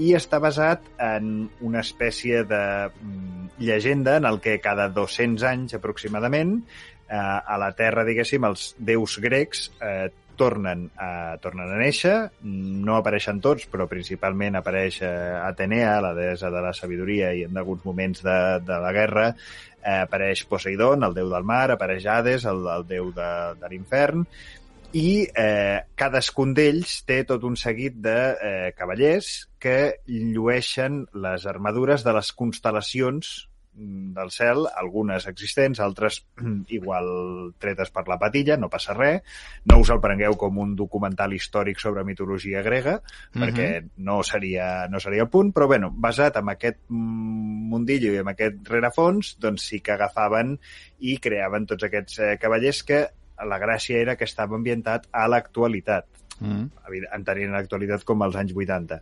[SPEAKER 3] i està basat en una espècie de mm, llegenda en el que cada 200 anys aproximadament eh, a la Terra, diguéssim, els déus grecs eh, tornen a, tornen a néixer, no apareixen tots, però principalment apareix eh, Atenea, la deessa de la sabidoria, i en alguns moments de, de la guerra eh, apareix Poseidon, el déu del mar, apareix Hades, el, el déu de, de l'infern, i eh, cadascun d'ells té tot un seguit de eh, cavallers que llueixen les armadures de les constel·lacions del cel, algunes existents, altres igual tretes per la patilla, no passa res. No us el prengueu com un documental històric sobre mitologia grega, perquè no seria, no seria el punt, però bueno, basat en aquest mm, mundillo i en aquest rerefons, doncs sí que agafaven i creaven tots aquests eh, cavallers que la gràcia era que estava ambientat a l'actualitat,
[SPEAKER 1] Mm.
[SPEAKER 3] evident- entenent l'actualitat com als anys 80.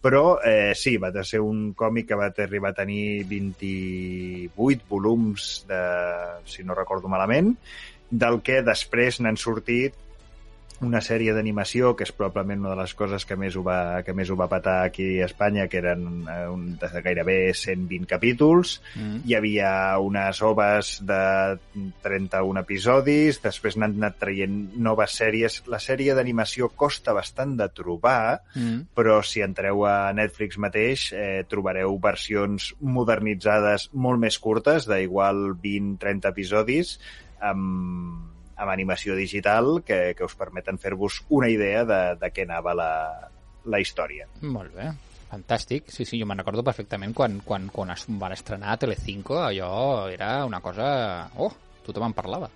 [SPEAKER 3] Però eh, sí, va ser un còmic que va arribar a tenir 28 volums, de, si no recordo malament, del que després n'han sortit una sèrie d'animació, que és probablement una de les coses que més ho va, que més ho va patar aquí a Espanya, que eren eh, un, de gairebé 120 capítols.
[SPEAKER 1] Mm.
[SPEAKER 3] Hi havia unes oves de 31 episodis, després n'han anat traient noves sèries. La sèrie d'animació costa bastant de trobar,
[SPEAKER 1] Mm.
[SPEAKER 3] però si entreu a Netflix mateix eh, trobareu versions modernitzades molt més curtes, d'igual 20-30 episodis, amb, amb animació digital que, que us permeten fer-vos una idea de, de què anava la, la història.
[SPEAKER 1] Molt bé. Fantàstic, sí, sí, jo me'n recordo perfectament quan, quan, quan es van estrenar a Telecinco, allò era una cosa... Oh, tothom en parlava.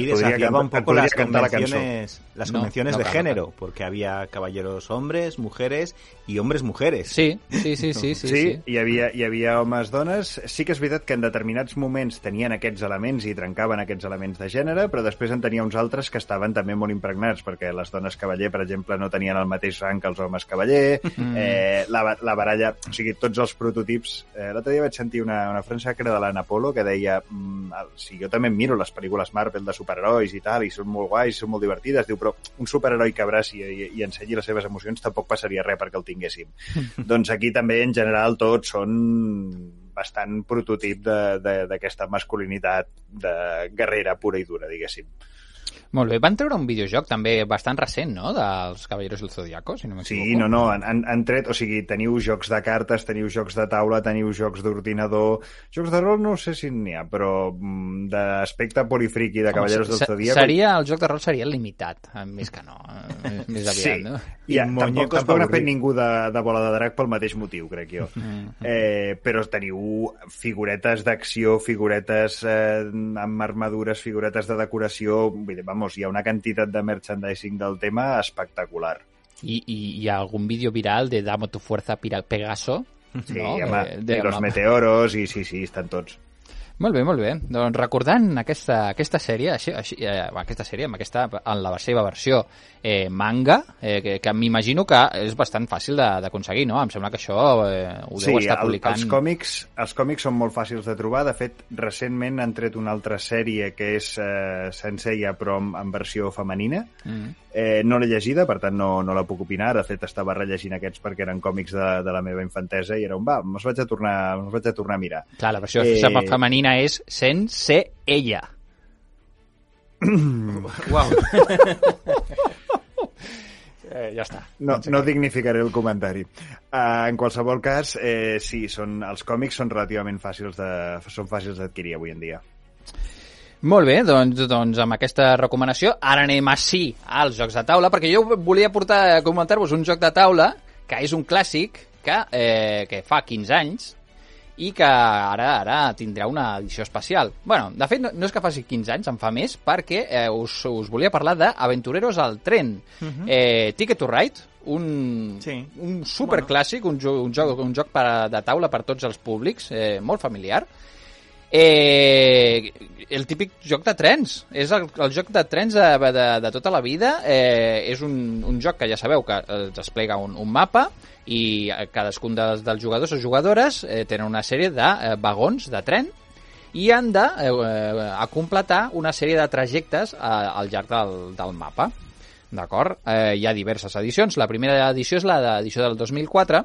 [SPEAKER 2] Y desafiaba un poco las
[SPEAKER 3] cantar la canción.
[SPEAKER 2] convenciones, las
[SPEAKER 1] No,
[SPEAKER 2] convenciones
[SPEAKER 1] no
[SPEAKER 2] de
[SPEAKER 1] no
[SPEAKER 2] género, porque había caballeros hombres, mujeres y hombres mujeres.
[SPEAKER 1] Sí, sí, sí, sí, sí.
[SPEAKER 3] Sí,
[SPEAKER 1] sí.
[SPEAKER 3] Hi, havia, hi havia homes, dones. Sí que és veritat que en determinats moments tenien aquests elements i trencaven aquests elements de gènere, però després en tenia uns altres que estaven també molt impregnats, perquè les dones cavaller, per exemple, no tenien el mateix rang que els homes cavaller,
[SPEAKER 1] Mm.
[SPEAKER 3] eh, la, la baralla... O sigui, tots els prototips... Eh, L'altre dia vaig sentir una, una frase que era de l'Anna Polo que deia mm, si jo també em miro les pel·lícules Marvel de superherois i tal, i són molt guais, són molt divertides, diu, però un superheroi que abraci i, i ensenyi les seves emocions tampoc passaria res perquè el tinguéssim. doncs aquí també, en general, tots són bastant prototip de- de- d'aquesta masculinitat de guerrera pura i dura, diguéssim.
[SPEAKER 1] Molt bé, van treure un videojoc també bastant recent, no?, dels Caballeros del Zodiaco, si no m'equivoco.
[SPEAKER 3] Sí, no, no, han, han, han tret, o sigui, teniu jocs de cartes, teniu jocs de taula, teniu jocs d'ordinador, jocs de rol no sé si n'hi ha, però mm, d'aspecte polifriqui de
[SPEAKER 1] Home,
[SPEAKER 3] Caballeros del
[SPEAKER 1] se-
[SPEAKER 3] Zodíaco...
[SPEAKER 1] Seria, el joc de rol seria limitat, eh, més que no, eh, més aviat,
[SPEAKER 3] Sí,
[SPEAKER 1] no?
[SPEAKER 3] I ja, tampoc, tampoc n'ha fet ningú de, de bola de drac pel mateix motiu, crec jo. Eh, però teniu figuretes d'acció, figuretes eh, amb armadures, figuretes de decoració... Vull dir, vamos, hi ha una quantitat de merchandising del tema espectacular.
[SPEAKER 1] I, i hi ha algun vídeo viral de Damo tu fuerza Pegaso,
[SPEAKER 3] Sí,
[SPEAKER 1] no?
[SPEAKER 3] home,
[SPEAKER 1] Eh, de-
[SPEAKER 3] i los meteoros, i sí, sí, estan tots.
[SPEAKER 1] Molt bé, molt bé. Doncs recordant aquesta, aquesta sèrie, així, així, eh, aquesta sèrie, amb aquesta, en la seva versió eh, manga, eh, que, que m'imagino que és bastant fàcil de- d'aconseguir, no? Em sembla que això eh, ho deu estar
[SPEAKER 3] el-
[SPEAKER 1] publicant.
[SPEAKER 3] els, còmics, els còmics són molt fàcils de trobar. De fet, recentment han tret una altra sèrie que és eh, Senseiya, però en, en versió femenina.
[SPEAKER 1] Mm.
[SPEAKER 3] Eh, no l'he llegida, per tant no, no la puc opinar. De fet, estava rellegint aquests perquè eren còmics de, de la meva infantesa i era un va, me'ls vaig, a tornar, me'ls vaig a tornar a mirar.
[SPEAKER 1] Clar, la versió
[SPEAKER 3] Eh,
[SPEAKER 1] femenina és Sense ella.
[SPEAKER 2] Wow.
[SPEAKER 1] Eh, ja està.
[SPEAKER 3] No, no dignificaré el comentari. Uh, en qualsevol cas, eh, sí, són, els còmics són relativament fàcils de, són fàcils d'adquirir avui en dia.
[SPEAKER 1] Molt bé, doncs, doncs amb aquesta recomanació ara anem així als jocs de taula, perquè jo volia portar a comentar-vos un joc de taula que és un clàssic que, eh, que fa 15 anys i que ara ara tindrà una edició especial. bueno, de fet, no, no és que faci 15 anys, en fa més, perquè eh, us, us volia parlar d'Aventureros al tren. Uh -huh. eh, Ticket to Ride, un,
[SPEAKER 2] Sí.
[SPEAKER 1] un superclàssic, un, jo, un joc, un joc per, de taula per tots els públics, eh, molt familiar. Eh, el típic joc de trens. És el, el joc de trens de, de, de tota la vida. Eh, és un, un joc que ja sabeu que eh, es desplega un, un mapa i eh, cadascun dels, dels jugadors o jugadores eh, tenen una sèrie de eh, vagons de tren i han de eh, eh, a completar una sèrie de trajectes eh, al llarg del, del mapa. D'acord? Eh, hi ha diverses edicions. La primera edició és l'edició del 2004,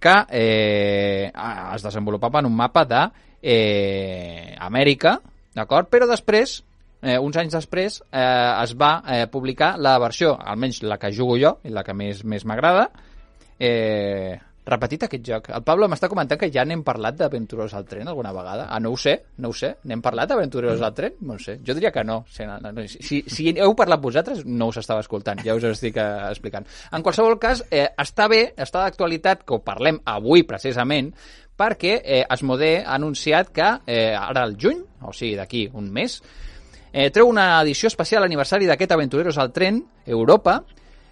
[SPEAKER 1] que eh, es desenvolupava en un mapa de eh, Amèrica, d'acord? Però després, eh, uns anys després, eh, es va eh, publicar la versió, almenys la que jugo jo, i la que més més m'agrada, eh, repetit aquest joc. El Pablo m'està comentant que ja n'hem parlat d'Aventureros al tren alguna vegada. Ah, no ho sé, no ho sé. N'hem parlat d'Aventureros al tren? No sé. Jo diria que no. Si, si, si heu parlat vosaltres, no us estava escoltant. Ja us ho estic eh, explicant. En qualsevol cas, eh, està bé, està d'actualitat que ho parlem avui precisament, perquè eh, Asmodee ha anunciat que eh, ara al juny, o sigui d'aquí un mes, eh, treu una edició especial aniversari d'aquest Aventureros al tren, Europa,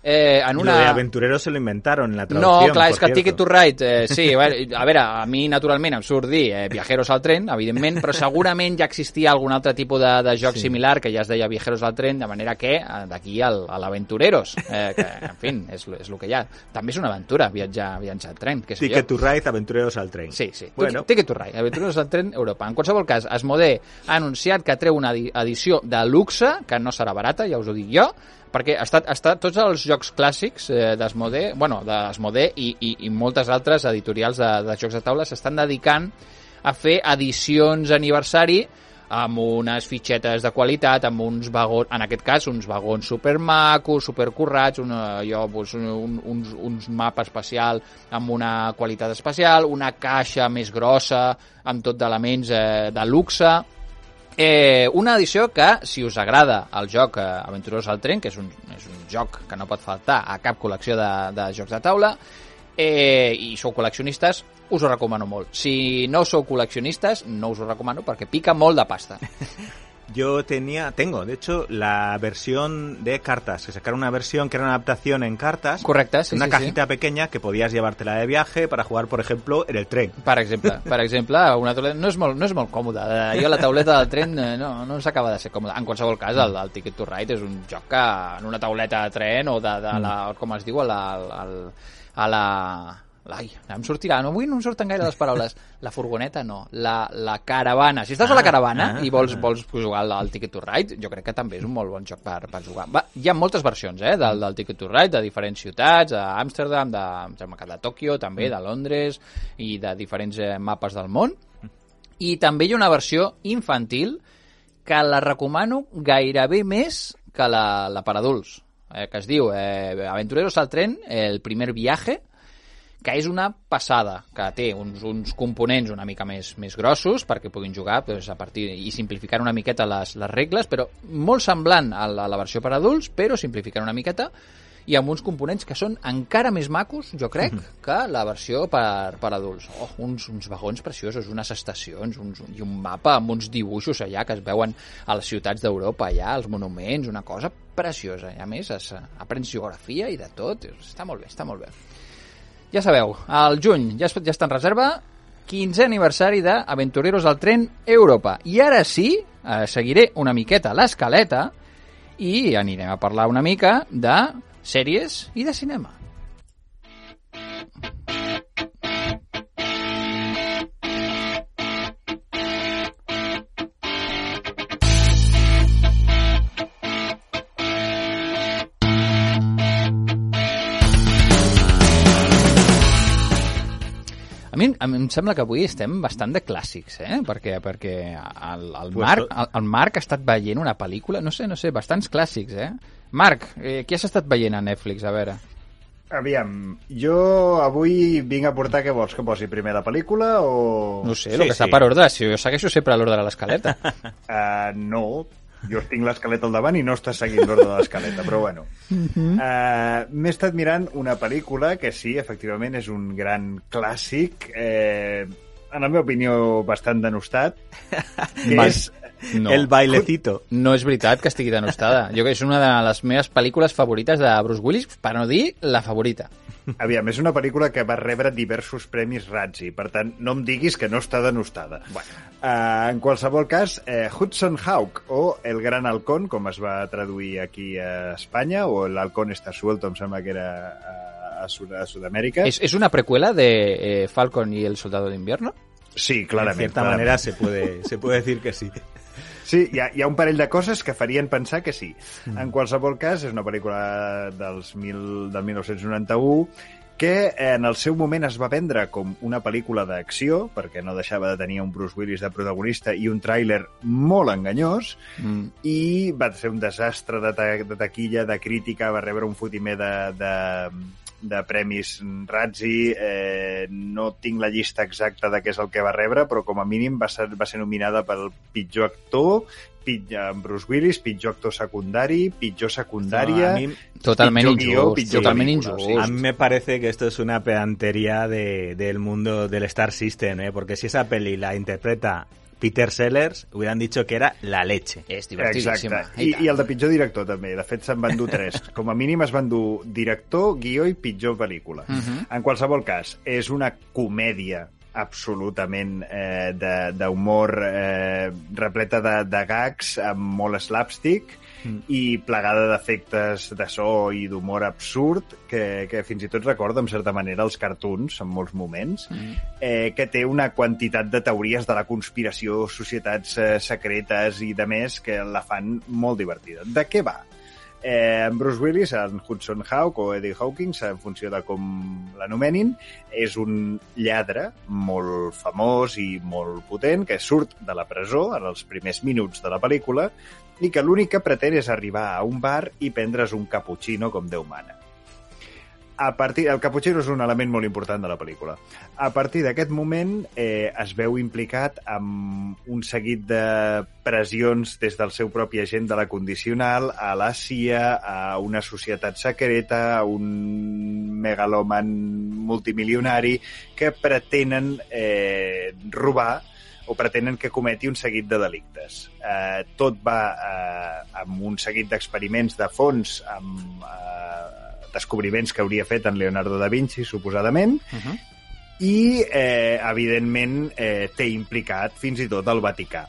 [SPEAKER 1] eh, en una...
[SPEAKER 2] Lo de aventureros se lo inventaron en la
[SPEAKER 1] No,
[SPEAKER 2] traducción.
[SPEAKER 1] clar,
[SPEAKER 2] por
[SPEAKER 1] és que
[SPEAKER 2] cierto.
[SPEAKER 1] Ticket to Ride, eh, sí, a veure, a mi naturalment em surt dir eh, Viajeros al tren, evidentment, però segurament ja existia algun altre tipus de, de joc
[SPEAKER 2] Sí.
[SPEAKER 1] similar que ja es deia Viajeros al tren, de manera que eh, d'aquí al, a l'Aventureros, eh, que, en fi, és, és el que hi ha. També és una aventura viatjar, viatjar al tren, que
[SPEAKER 2] Ticket
[SPEAKER 1] jo.
[SPEAKER 2] to Ride, aventureros al tren.
[SPEAKER 1] Sí, sí.
[SPEAKER 2] Bueno.
[SPEAKER 1] Ticket to Ride, Aventureros al tren Europa. En qualsevol cas, Asmodee ha anunciat que treu una edi- edició de luxe, que no serà barata, ja us ho dic jo, perquè està, està tots els jocs clàssics eh, d'Asmodee, bueno, d'Asmodee i, i, i moltes altres editorials de, de jocs de taula s'estan dedicant a fer edicions aniversari amb unes fitxetes de qualitat, amb uns vagons, en aquest cas, uns vagons supermacos, supercurrats, una, allò, doncs, un, uns, uns mapa especial amb una qualitat especial, una caixa més grossa, amb tot d'elements eh, de luxe, Eh, una edició que, si us agrada el joc eh, Aventureros al tren, que és un, és un joc que no pot faltar a cap col·lecció de, de jocs de taula, eh, i sou col·leccionistes, us ho recomano molt. Si no sou col·leccionistes, no us ho recomano perquè pica molt de pasta.
[SPEAKER 2] Yo tenía, tengo, de hecho, la versión de cartas. Se sacaron una versión que era una adaptación en cartas.
[SPEAKER 1] Correcte, sí,
[SPEAKER 2] una
[SPEAKER 1] sí,
[SPEAKER 2] cajita
[SPEAKER 1] sí.
[SPEAKER 2] pequeña que podías llevártela de viaje para jugar, por ejemplo, en el tren.
[SPEAKER 1] Per exemple, per exemple, una tauleta... No és molt, no és molt còmode. Eh, Jo la tauleta del tren eh, no, no s'acaba de ser còmode. En qualsevol cas, el, el Ticket to Ride és un joc que en una tauleta de tren o de, de la, com es diu, a la... A la, a la Ai, em sortirà, no, avui no em surten gaire les paraules. La furgoneta, no. La, la caravana. Si estàs a la
[SPEAKER 2] Ah,
[SPEAKER 1] caravana
[SPEAKER 2] ah,
[SPEAKER 1] i vols,
[SPEAKER 2] ah.
[SPEAKER 1] vols jugar al, al Ticket to Ride, jo crec que també és un molt bon joc per, per jugar. Va, hi ha moltes versions eh, del, del Ticket to Ride, de diferents ciutats, d'Amsterdam, de, que de Tòquio, també, de Londres i de diferents eh, mapes del món. I també hi ha una versió infantil que la recomano gairebé més que la, la per adults, eh, que es diu eh, Aventureros al tren, el primer viaje, que és una passada, que té uns, uns components una mica més, més grossos perquè puguin jugar doncs, a partir i simplificar una miqueta les, les regles, però molt semblant a la, a la versió per adults, però simplificant una miqueta i amb uns components que són encara més macos, jo crec, que la versió per, per adults. Oh, uns, uns vagons preciosos, unes estacions, uns, i un mapa amb uns dibuixos allà que es veuen a les ciutats d'Europa, allà, els monuments, una cosa preciosa. I a més, es, aprens geografia i de tot. Està molt bé, està molt bé. Ja sabeu, al juny ja, es, ja està en reserva 15è aniversari d'Aventureros al tren Europa. I ara sí, eh, seguiré una miqueta l'escaleta i anirem a parlar una mica de sèries i de cinema. Mi, a mi em sembla que avui estem bastant de clàssics, eh? Perquè, perquè el, el, Marc, el, el Marc ha estat veient una pel·lícula, no sé, no sé, bastants clàssics, eh? Marc, eh, què has estat veient a Netflix? A veure.
[SPEAKER 3] Aviam, jo avui vinc a portar què vols que posi primer la pel·lícula o...
[SPEAKER 1] No sé,
[SPEAKER 2] Sí,
[SPEAKER 1] el que està
[SPEAKER 2] sí.
[SPEAKER 1] per ordre, si jo segueixo sempre l'ordre de l'escaleta.
[SPEAKER 3] Uh, no, jo tinc l'escaleta al davant i no estàs seguint l'ordre de l'escaleta, però bueno. Uh, M'he estat mirant una pel·lícula que sí, efectivament, és un gran clàssic, eh, en la meva opinió bastant denostat, que és...
[SPEAKER 1] No.
[SPEAKER 2] El bailecito.
[SPEAKER 1] No és veritat que estigui denostada. Jo que és una de les meves pel·lícules favorites de Bruce Willis, per no dir la favorita.
[SPEAKER 3] Aviam, és una pel·lícula que va rebre diversos premis Razzie, per tant, no em diguis que no està denostada. Bueno. Uh, en qualsevol cas, eh, Hudson Hawk, o El Gran Halcón, com es va traduir aquí a Espanya, o El Halcón està suelto, em sembla que era a, a, Sud a Sud-amèrica.
[SPEAKER 1] ¿Es, ¿Es una precuela de eh, Falcon y el Soldado de Invierno?
[SPEAKER 3] Sí,
[SPEAKER 2] De
[SPEAKER 3] clarament.
[SPEAKER 2] cierta
[SPEAKER 3] clarament.
[SPEAKER 2] manera se puede, se puede decir que sí.
[SPEAKER 3] Sí, hi ha, hi ha un parell de coses que farien pensar que sí. Mm. En qualsevol cas, és una pel·lícula dels mil, del 1991 que en el seu moment es va vendre com una pel·lícula d'acció, perquè no deixava de tenir un Bruce Willis de protagonista i un tràiler molt enganyós,
[SPEAKER 1] Mm.
[SPEAKER 3] i va ser un desastre de, ta de taquilla, de crítica, va rebre un fotimer de, de, de premis Razzie, eh, no tinc la llista exacta de què és el que va rebre, però com a mínim va ser, va ser nominada pel pitjor actor, pit, amb Bruce Willis, pitjor actor secundari, pitjor secundària...
[SPEAKER 2] A mí,
[SPEAKER 1] Totalment
[SPEAKER 3] Pitjor guió,
[SPEAKER 1] injust,
[SPEAKER 3] pitjor
[SPEAKER 1] totalment
[SPEAKER 3] o
[SPEAKER 1] injust.
[SPEAKER 2] a mí me parece que esto es una pedantería de, del mundo del Star System, ¿eh? porque si esa peli la interpreta Peter Sellers, hubieran dicho que era la leche.
[SPEAKER 1] És
[SPEAKER 3] Exacte.
[SPEAKER 1] divertidíssima.
[SPEAKER 3] I,
[SPEAKER 1] tant.
[SPEAKER 3] I el de pitjor director, també. De fet, se'n van dur tres. Com a mínim es van dur director, guió i pitjor pel·lícula.
[SPEAKER 1] Mhm.
[SPEAKER 3] En qualsevol cas, és una comèdia absolutament eh, de- d'humor eh, repleta de, de gags amb molt slapstick
[SPEAKER 1] Mm.
[SPEAKER 3] i plegada d'efectes de so i d'humor absurd que, que fins i tot recorda en certa manera els cartoons en molts moments
[SPEAKER 1] Mm.
[SPEAKER 3] eh, que té una quantitat de teories de la conspiració, societats eh, secretes i de més que la fan molt divertida. De què va? Eh, Bruce Willis, en Hudson Hawk o Eddie Hawkins, en funció de com l'anomenin, és un lladre molt famós i molt potent que surt de la presó en els primers minuts de la pel·lícula i que l'únic que pretén és arribar a un bar i prendre's un cappuccino com Déu mana. A partir, el cappuccino és un element molt important de la pel·lícula. A partir d'aquest moment eh, es veu implicat amb un seguit de pressions des del seu propi agent de la condicional a la CIA, a una societat secreta, a un megaloman multimilionari que pretenen eh, robar o pretenen que cometi un seguit de delictes. Eh, tot va eh, amb un seguit d'experiments de fons, amb eh, descobriments que hauria fet en Leonardo da Vinci, suposadament,
[SPEAKER 1] Uh -huh.
[SPEAKER 3] i, eh, evidentment, eh, té implicat fins i tot el Vaticà.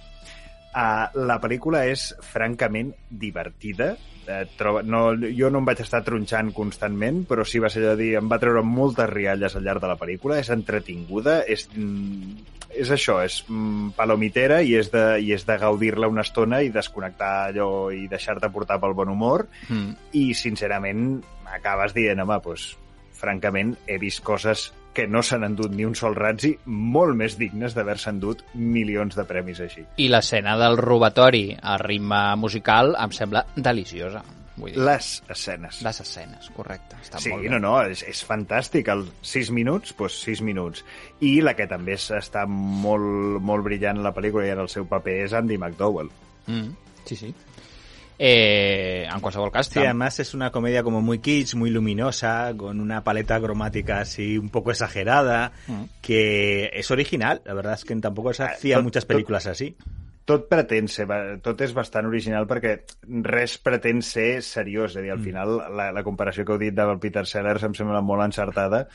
[SPEAKER 3] Uh, la pel·lícula és francament divertida. Uh, troba, no, jo no em vaig estar tronxant constantment, però sí va ser allò de dir, em va treure moltes rialles al llarg de la pel·lícula, és entretinguda, és, mm, és això, és mm, palomitera i és de, i és de gaudir-la una estona i desconnectar allò i deixar-te portar pel bon humor
[SPEAKER 1] Mm.
[SPEAKER 3] i sincerament acabes dient, home, doncs, francament he vist coses que no s'han endut ni un sol ratzi molt més dignes d'haver-se endut milions de premis així.
[SPEAKER 1] I l'escena del robatori al ritme musical em sembla deliciosa. Vull dir,
[SPEAKER 3] Les escenes.
[SPEAKER 1] les escenes, correcte. Està
[SPEAKER 3] Sí,
[SPEAKER 1] molt bé.
[SPEAKER 3] no, no, és, és fantàstic. El 6 minuts, doncs 6 minuts. I la que també està molt, molt brillant en la pel·lícula i en el seu paper és Andy McDowell.
[SPEAKER 1] Mm, sí, sí. Eh, en qualsevol cas,
[SPEAKER 2] Sí,
[SPEAKER 1] tam-
[SPEAKER 2] además es una comedia como muy kitsch, muy luminosa, con una paleta cromática así un poco exagerada,
[SPEAKER 1] Mm.
[SPEAKER 2] que es original. La verdad es que tampoco se hacían
[SPEAKER 3] tot-
[SPEAKER 2] muchas
[SPEAKER 3] tot-
[SPEAKER 2] películas así.
[SPEAKER 3] tot pretén ser, tot és bastant original perquè res pretén ser seriós, és a dir, al final la, la comparació que heu dit del Peter Sellers em sembla molt encertada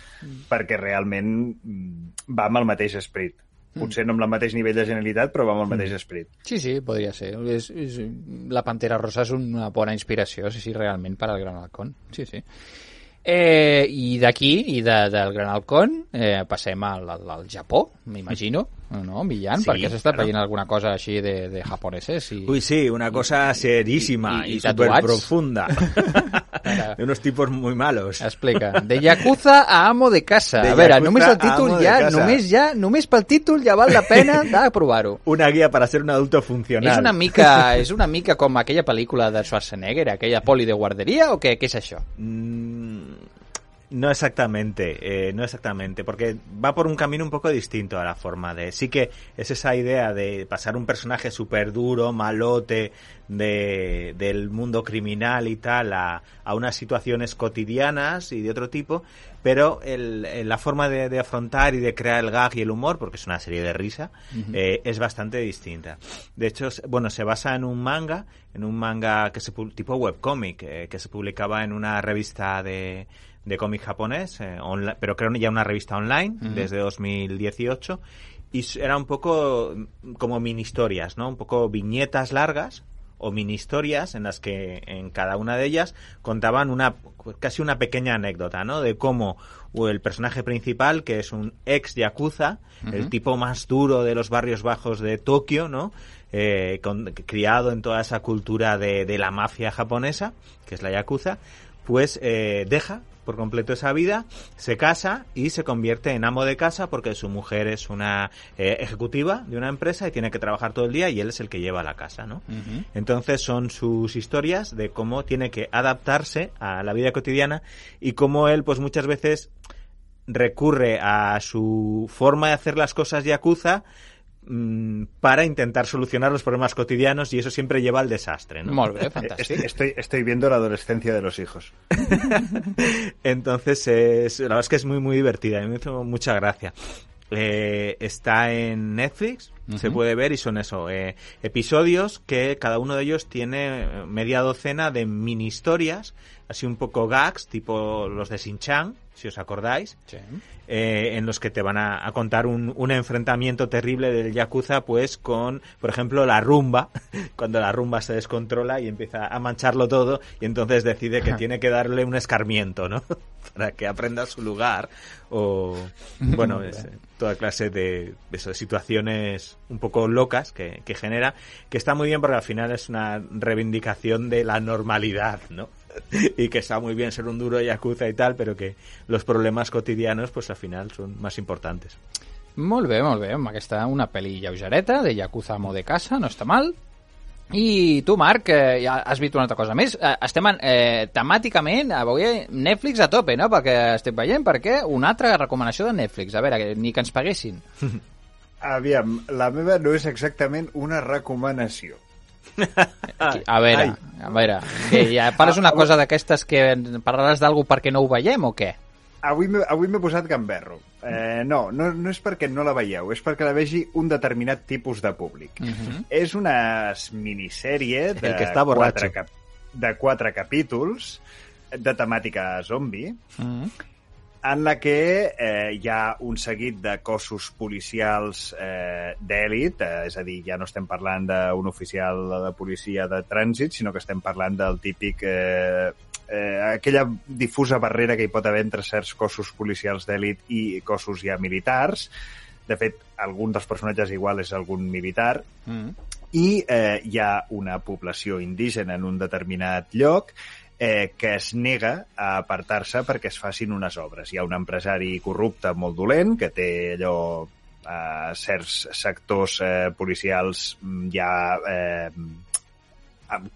[SPEAKER 3] perquè realment mm, va amb el mateix esperit. Potser no amb el mateix nivell de genialitat, però va amb el mateix esperit.
[SPEAKER 1] Sí, sí, podria ser. És, és, la Pantera Rosa és una bona inspiració, sí, sí, realment, per al Gran Halcón. Sí, sí. Eh, I d'aquí, i de, del Gran Halcón, eh, passem al, al, al Japó, m'imagino, no, Millán?
[SPEAKER 2] Sí,
[SPEAKER 1] perquè s'està
[SPEAKER 2] claro.
[SPEAKER 1] veient alguna cosa així de, de japoneses. I...
[SPEAKER 2] Uy, sí, una cosa serísima
[SPEAKER 1] y-
[SPEAKER 2] y,
[SPEAKER 1] y
[SPEAKER 2] súper
[SPEAKER 1] tatuajes.
[SPEAKER 2] profunda. de unos tipos muy malos.
[SPEAKER 1] Explica. De Yakuza a amo de casa.
[SPEAKER 2] De
[SPEAKER 1] a veure, només el títol ja, només ja, només pel títol ja val la pena de provar-ho.
[SPEAKER 2] Una guía para ser un adulto funcional.
[SPEAKER 1] És una mica, és una mica com aquella pel·lícula de Schwarzenegger, aquella poli de guarderia, o què, què és això?
[SPEAKER 2] Mm, No exactamente, eh, no exactamente, porque va por un camino un poco distinto a la forma de... Sí que es esa idea de pasar un personaje súper duro, malote, de, del mundo criminal y tal, a, a unas situaciones cotidianas y de otro tipo, pero el, el- la forma de, de afrontar y de crear el gag y el humor, porque es una serie de risa, eh, es bastante distinta. De hecho, bueno, se basa en un manga, en un manga que se tipo webcomic, eh, que se publicaba en una revista de, de cómic japonés, eh, pero creo ya una revista online,
[SPEAKER 1] Ujú.
[SPEAKER 2] desde 2018, y era un poco mm, como mini historias, ¿no? Un poco viñetas largas o mini historias en las que en cada una de ellas contaban una casi una pequeña anécdota, ¿no? De cómo el personaje principal, que es un ex yakuza, el tipo más duro de los barrios bajos de Tokio, ¿no? Eh, con- criado en toda esa cultura de, de la mafia japonesa, que es la yakuza, pues eh, deja por completo esa vida, se casa y se convierte en amo de casa porque su mujer es una eh, ejecutiva de una empresa y tiene que trabajar todo el día y él es el que lleva la casa, ¿no? Entonces son sus historias de cómo tiene que adaptarse a la vida cotidiana y cómo él pues muchas veces recurre a su forma de hacer las cosas yakuza mm, para intentar solucionar los problemas cotidianos y eso siempre lleva al desastre, ¿no?
[SPEAKER 1] Molt bé,
[SPEAKER 3] Estoy,
[SPEAKER 1] fantàstic.
[SPEAKER 3] estoy, estoy viendo la adolescencia de los hijos.
[SPEAKER 2] Entonces, es, la verdad es que es muy, muy divertida. Me hizo mucha gracia. Eh, está en Netflix, se puede ver y son eso, eh, episodios que cada uno de ellos tiene eh, media docena de mini historias, así un poco gags, tipo los de Shin-Chan, si os acordáis,
[SPEAKER 1] Sí.
[SPEAKER 2] eh, en los que te van a, a contar un, un enfrentamiento terrible del Yakuza, pues con, por ejemplo, la rumba, cuando la rumba se descontrola y empieza a mancharlo todo, y entonces decide que tiene que darle un escarmiento, ¿no? Para que aprenda su lugar, o, bueno, es, eh, toda clase de, de eso, de situaciones un poco locas que, que genera, que está muy bien porque al final es una reivindicación de la normalidad, ¿no? y que está muy bien ser un duro yakuza y tal, pero que los problemas cotidianos, pues al final son más importantes.
[SPEAKER 1] Molt bé, molt bé. Amb aquesta una pel·li lleugereta de Yakuza Amo de Casa, no està mal. I tu, Marc, eh, ja has vist una altra cosa més. Eh, estem en, eh, temàticament, avui Netflix a tope, no?, perquè estem veient, perquè una altra recomanació de Netflix. A veure, que, ni que ens paguessin.
[SPEAKER 3] Aviam, la meva no és exactament una recomanació.
[SPEAKER 1] A veure,
[SPEAKER 2] Ai.
[SPEAKER 1] a veure, que ja parles una cosa d'aquestes que parlaràs d'algú perquè no ho veiem o què?
[SPEAKER 3] avui m'he avui m'he posat gamberro. Eh, no, no, no és perquè no la veieu, és perquè la vegi un determinat tipus de públic.
[SPEAKER 1] Uh -huh.
[SPEAKER 3] És una minissèrie de,
[SPEAKER 2] El que està borratxo.
[SPEAKER 3] quatre, cap, de quatre capítols de temàtica zombi,
[SPEAKER 1] Uh -huh.
[SPEAKER 3] En la que eh, hi ha un seguit de cossos policials eh, d'èlit, eh, és a dir, ja no estem parlant d'un oficial de policia de trànsit, sinó que estem parlant del típic... Eh, eh, aquella difusa barrera que hi pot haver entre certs cossos policials d'èlit i cossos ja militars. De fet, algun dels personatges igual és algun militar,
[SPEAKER 1] -huh.
[SPEAKER 3] i eh, hi ha una població indígena en un determinat lloc eh, que es nega a apartar-se perquè es facin unes obres. Hi ha un empresari corrupte molt dolent que té allò eh, certs sectors eh, policials mm, ja eh,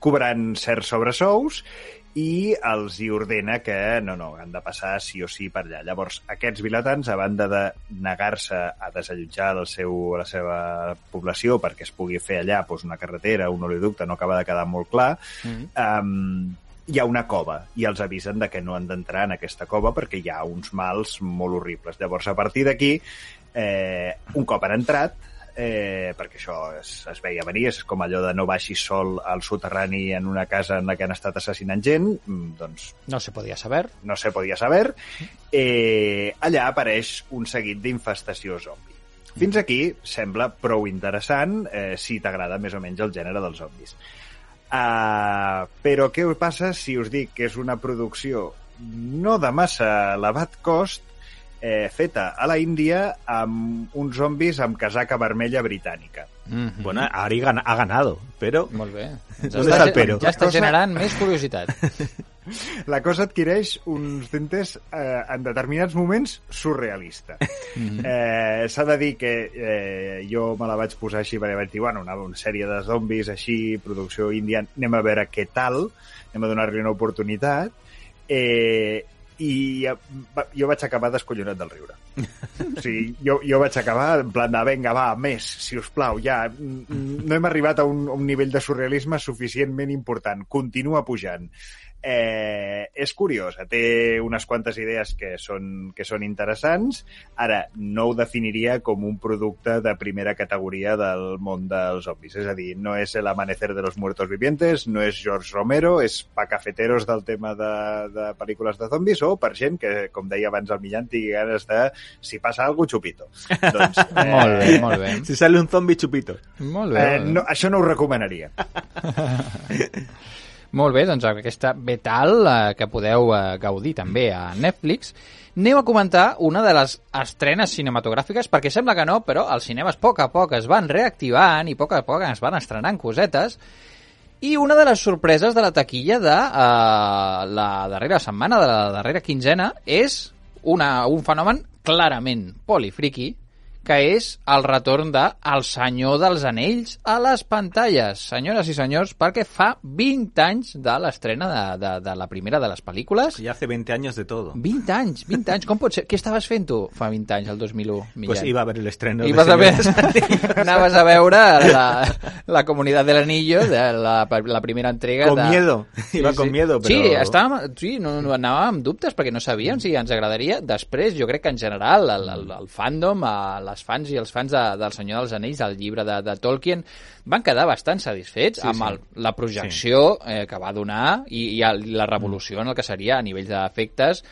[SPEAKER 3] cobrant certs sobresous i els hi ordena que no, no, han de passar sí o sí per allà. Llavors, aquests vilatans, a banda de negar-se a desallotjar el seu, la seva població perquè es pugui fer allà doncs, una carretera, un oleoducte, no acaba de quedar molt clar,
[SPEAKER 1] Uh -huh.
[SPEAKER 3] um, hi ha una cova i els avisen de que no han d'entrar en aquesta cova perquè hi ha uns mals molt horribles. Llavors, a partir d'aquí, eh, un cop han entrat, eh, perquè això es, es veia venir, és com allò de no baixis sol al soterrani en una casa en la que han estat assassinant gent, mm, doncs
[SPEAKER 1] No se podia saber.
[SPEAKER 3] no se podia saber, eh, allà apareix un seguit d'infestació zombi. Fins aquí sembla prou interessant eh, si t'agrada més o menys el gènere dels zombis. Uh, però què passa si us dic que és una producció no de massa elevat cost, eh, feta a la Índia amb uns zombis amb casaca vermella britànica.
[SPEAKER 1] Uh -huh.
[SPEAKER 2] Bueno, Ari gana- ha ganado, pero
[SPEAKER 1] Molt bé. Ens
[SPEAKER 2] ¿Dónde está el
[SPEAKER 1] ge-
[SPEAKER 2] pero?
[SPEAKER 1] Ja està generant més curiositat.
[SPEAKER 3] La cosa adquireix uns tintes eh, en determinats moments surrealista. Eh, S'ha de dir que eh, jo me la vaig posar així perquè vaig dir, bueno, una, una sèrie de zombis així, producció índia, anem a veure què tal, anem a donar-li una oportunitat, eh, i jo vaig acabar descollonat del riure. O sigui, jo, jo vaig acabar en plan de, venga, va, més, si us plau, ja, mm, mm, no hem arribat a un, a un nivell de surrealisme suficientment important, continua pujant. Eh, és curiosa, té unes quantes idees que són, que són interessants. Ara, no ho definiria com un producte de primera categoria del món dels zombis. És a dir, no és el amanecer de los muertos vivientes, no és George Romero, és pa cafeteros del tema de, de pel·lícules de zombis o per gent que, com deia abans el Millán, tingui ganes de si passa alguna xupito. doncs,
[SPEAKER 1] Molt bé, molt bé.
[SPEAKER 2] si sale un zombie chupito.
[SPEAKER 1] Molt bé.
[SPEAKER 3] Eh, no, això no ho recomanaria.
[SPEAKER 1] Molt bé, doncs aquesta Betal, eh, que podeu eh, gaudir també a Netflix, anem a comentar una de les estrenes cinematogràfiques, perquè sembla que no, però els cinemes a poc a poc es van reactivant i a poc a poc es van estrenant cosetes, i una de les sorpreses de la taquilla de uh, la darrera setmana, de la darrera quinzena, és una, un fenomen clarament polifriqui, que és el retorn de El Senyor dels Anells a les pantalles. Senyores i senyors, perquè fa 20 anys de l'estrena de, de, de la primera de les pel·lícules.
[SPEAKER 2] Ya hace 20 años de todo.
[SPEAKER 1] 20 anys, 20 anys. Com pot ser? Què estaves fent tu fa 20 anys, el 2001, Millán?
[SPEAKER 2] Pues iba a ver el estreno.
[SPEAKER 1] I
[SPEAKER 2] de
[SPEAKER 1] vas a ver, anaves a veure la, la Comunitat del Anillo, de la, la primera entrega
[SPEAKER 2] Con
[SPEAKER 1] de...
[SPEAKER 2] miedo. Iba con miedo, però-
[SPEAKER 1] Sí, estàvem, sí no, no, anàvem amb dubtes perquè no sabíem si ens agradaria. Després, jo crec que en general el, el, el fandom, a les fans i els fans de, del Senyor dels Anells, del llibre de, de Tolkien, van quedar bastant satisfets
[SPEAKER 2] Sí,
[SPEAKER 1] amb
[SPEAKER 2] sí.
[SPEAKER 1] el, la projecció eh, que va donar i, i el, la revolució en el que seria a nivell d'efectes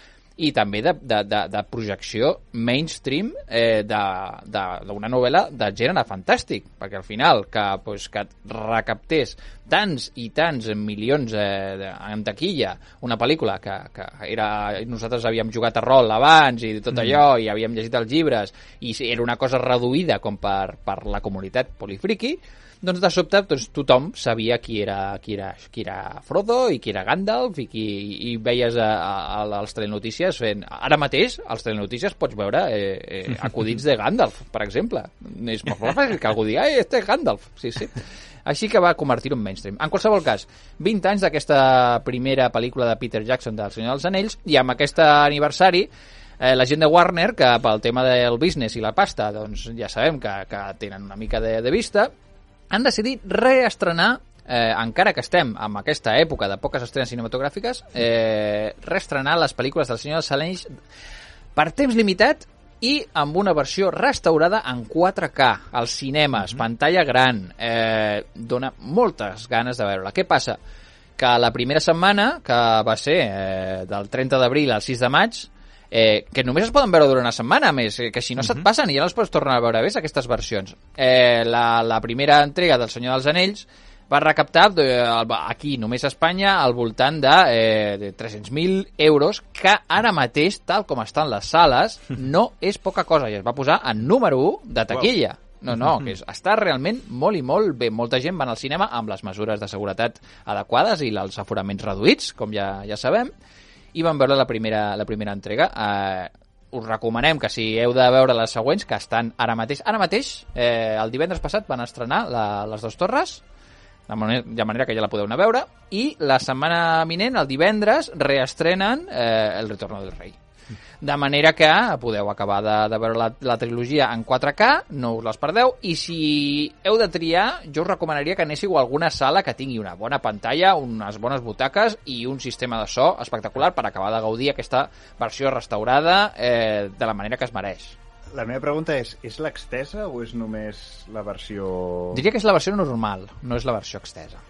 [SPEAKER 1] i també de, de, de, de projecció mainstream eh, d'una novel·la de gènere fantàstic, perquè al final que, pues, que recaptés tants i tants milions eh, en taquilla una pel·lícula que, que era, nosaltres havíem jugat a rol abans i tot allò, i havíem llegit els llibres i era una cosa reduïda com per, per la comunitat polifriqui doncs de sobte doncs, tothom sabia qui era, qui, era, qui era Frodo i qui era Gandalf i, qui, i veies a, a, a les telenotícies fent... Ara mateix, als telenotícies pots veure eh, eh, acudits de Gandalf, per exemple. És molt fàcil que algú digui, ai, este és Gandalf. Sí, sí. Així que va convertir-ho en mainstream. En qualsevol cas, 20 anys d'aquesta primera pel·lícula de Peter Jackson del Senyor dels Anells i amb aquest aniversari eh, la gent de Warner, que pel tema del business i la pasta, doncs ja sabem que, que tenen una mica de, de vista, han decidit reestrenar eh, encara que estem en aquesta època de poques estrenes cinematogràfiques, eh, reestrenar les pel·lícules del Senyor dels Anells per temps limitat i amb una versió restaurada en 4K, als cinemes, pantalla gran. Eh, dona moltes ganes de veure-la. Què passa? Que la primera setmana, que va ser eh, del 30 d'abril al 6 de maig, eh, que només es poden veure durant una setmana, més, eh, que si no se't passen i ja no els pots tornar a veure més, aquestes versions. Eh, la, la primera entrega del Senyor dels Anells va recaptar de, aquí, només a Espanya, al voltant de, eh, de 300.000 euros, que ara mateix, tal com estan les sales, no és poca cosa, i es va posar en número 1 de taquilla. No, no, que és, està realment molt i molt bé. Molta gent va al cinema amb les mesures de seguretat adequades i els aforaments reduïts, com ja, ja sabem, i van veure la primera, la primera entrega. Eh, us recomanem que si heu de veure les següents, que estan ara mateix. Ara mateix, eh, el divendres passat van estrenar la, les dues torres, de manera, de manera que ja la podeu anar a veure, i la setmana vinent, el divendres, reestrenen eh, El retorno del rei. De manera que podeu acabar de, de veure la, la trilogia en 4K, no us les perdeu, i si heu de triar, jo us recomanaria que anéssiu a alguna sala que tingui una bona pantalla, unes bones butaques i un sistema de so espectacular per acabar de gaudir aquesta versió restaurada eh, de la manera que es mereix.
[SPEAKER 3] La meva pregunta és, és l'extesa o és només la versió...
[SPEAKER 1] Diria que és la versió normal, no és la versió extesa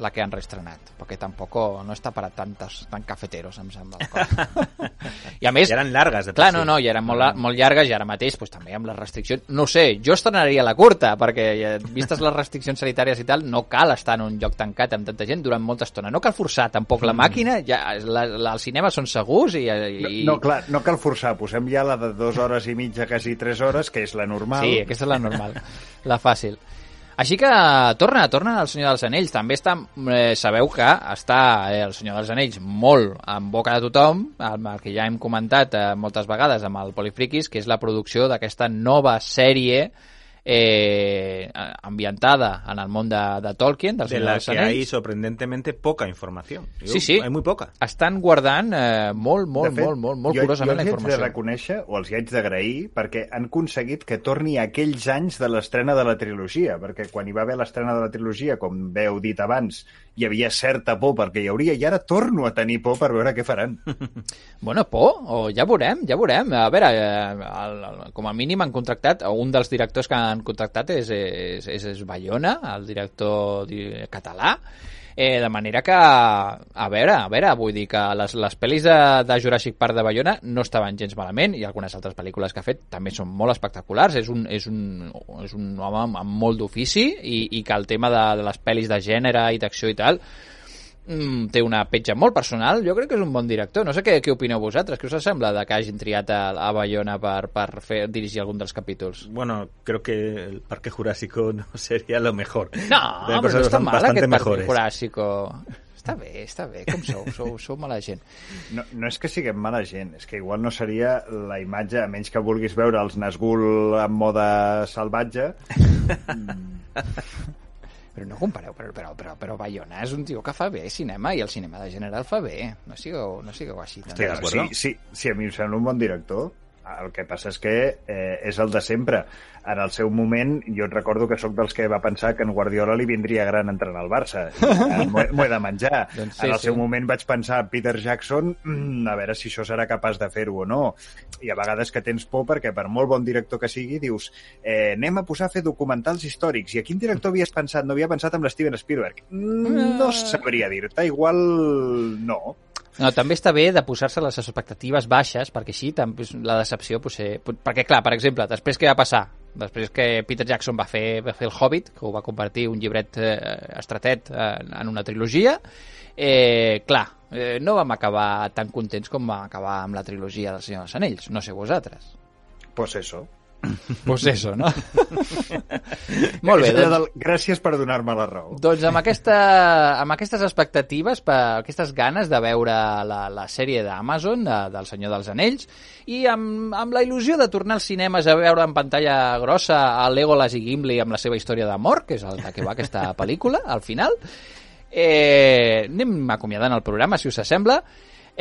[SPEAKER 1] la que han reestrenat, perquè tampoc no està per a tantes, tan cafeteros, em sembla. I a més,
[SPEAKER 2] I eren largues, de
[SPEAKER 1] Clar, no, no, i eren molt, molt llargues i ara mateix pues, també amb les restriccions... No sé, jo estrenaria la curta, perquè eh, vistes les restriccions sanitàries i tal, no cal estar en un lloc tancat amb tanta gent durant molta estona. No cal forçar tampoc la màquina, ja, la, la, els cinemes són segurs i... i...
[SPEAKER 3] No, clar, no cal forçar, posem ja la de dues hores i mitja, quasi tres hores, que és la normal.
[SPEAKER 1] Sí, aquesta és la normal, la fàcil. Així que torna, torna al Senyor dels Anells. També està, eh, sabeu que està eh, el Senyor dels Anells molt en boca de tothom, el, el que ja hem comentat eh, moltes vegades amb el Polifriquis, que és la producció d'aquesta nova sèrie eh, ambientada en el món de, de Tolkien, del
[SPEAKER 2] De la
[SPEAKER 1] dels
[SPEAKER 2] que hay
[SPEAKER 1] Anells.
[SPEAKER 2] sorprendentemente poca información. Digo,
[SPEAKER 1] Sí, sí.
[SPEAKER 2] Hay muy poca.
[SPEAKER 1] Estan guardant eh, molt, molt,
[SPEAKER 3] fet,
[SPEAKER 1] molt, molt, molt
[SPEAKER 3] jo,
[SPEAKER 1] curosament
[SPEAKER 3] jo
[SPEAKER 1] la
[SPEAKER 3] els hi haig de
[SPEAKER 1] informació.
[SPEAKER 3] reconèixer, o els hi haig d'agrair, perquè han aconseguit que torni a aquells anys de l'estrena de la trilogia, perquè quan hi va haver l'estrena de la trilogia, com veu dit abans, hi havia certa por perquè hi hauria, i ara torno a tenir por per veure què faran.
[SPEAKER 1] Bueno, por, o ja veurem, ja veurem. A veure, eh, el, el, com a mínim han contractat, un dels directors que han contractat és, és, és, és Bayona, el director di- català, eh, de manera que, a veure, a veure, vull dir que les, les pel·lis de, de Jurassic Park de Bayona no estaven gens malament, i algunes altres pel·lícules que ha fet també són molt espectaculars, és un, és un, és un home amb, molt d'ofici, i, i que el tema de, de les pel·lis de gènere i d'acció i tal, mm, té una petja molt personal, jo crec que és un bon director. No sé què, què opineu vosaltres, què us sembla de que hagin triat a, a Bayona per, per fer, dirigir algun dels capítols?
[SPEAKER 2] Bueno, creo que el Parque Jurásico no sería lo mejor.
[SPEAKER 1] No,
[SPEAKER 2] cosas
[SPEAKER 1] no està mal aquest parc
[SPEAKER 2] mejores.
[SPEAKER 1] juràssico. Està bé, està bé, com sou? Sou, sou mala gent.
[SPEAKER 3] No, no és que siguem mala gent, és que igual no seria la imatge, a menys que vulguis veure els Nazgûl en mode salvatge,
[SPEAKER 1] Però no compareu, però, però, però, però Bayona és un tio que fa bé cinema i el cinema de gènere el fa bé. No sigueu, no sigueu així.
[SPEAKER 2] D'acord.
[SPEAKER 3] sí, sí, sí, a mi em sembla un bon director. El que passa és que eh, és el de sempre. En el seu moment, jo et recordo que sóc dels que va pensar que en Guardiola li vindria gran entrenar al Barça. M'ho he- m'ho he de menjar.
[SPEAKER 1] Doncs sí,
[SPEAKER 3] en el
[SPEAKER 1] sí.
[SPEAKER 3] seu moment vaig pensar Peter Jackson, mm, a veure si això serà capaç de fer-ho o no. I a vegades que tens por perquè per molt bon director que sigui, dius eh, anem a posar a fer documentals històrics. I a quin director havies pensat? No havia pensat amb l'Steven Spielberg. Mm, no sabria dir-te, igual no.
[SPEAKER 1] No, també està bé de posar-se les expectatives baixes, perquè així també la decepció... Potser... Perquè, clar, per exemple, després què va passar? Després que Peter Jackson va fer, va fer El Hobbit, que ho va convertir un llibret eh, estratet en, en una trilogia, eh, clar, eh, no vam acabar tan contents com vam acabar amb la trilogia del Senyor dels Anells. No sé vosaltres.
[SPEAKER 3] Pues eso.
[SPEAKER 1] Pues eso, no? Molt bé, doncs...
[SPEAKER 3] gràcies per donar-me la raó.
[SPEAKER 1] Doncs amb, aquesta, amb aquestes expectatives, per aquestes ganes de veure la, la sèrie d'Amazon, de, del Senyor dels Anells, i amb, amb la il·lusió de tornar als cinemes a veure en pantalla grossa a Legolas i Gimli amb la seva història d'amor, que és el què va aquesta pel·lícula, al final, eh, anem acomiadant el programa, si us sembla.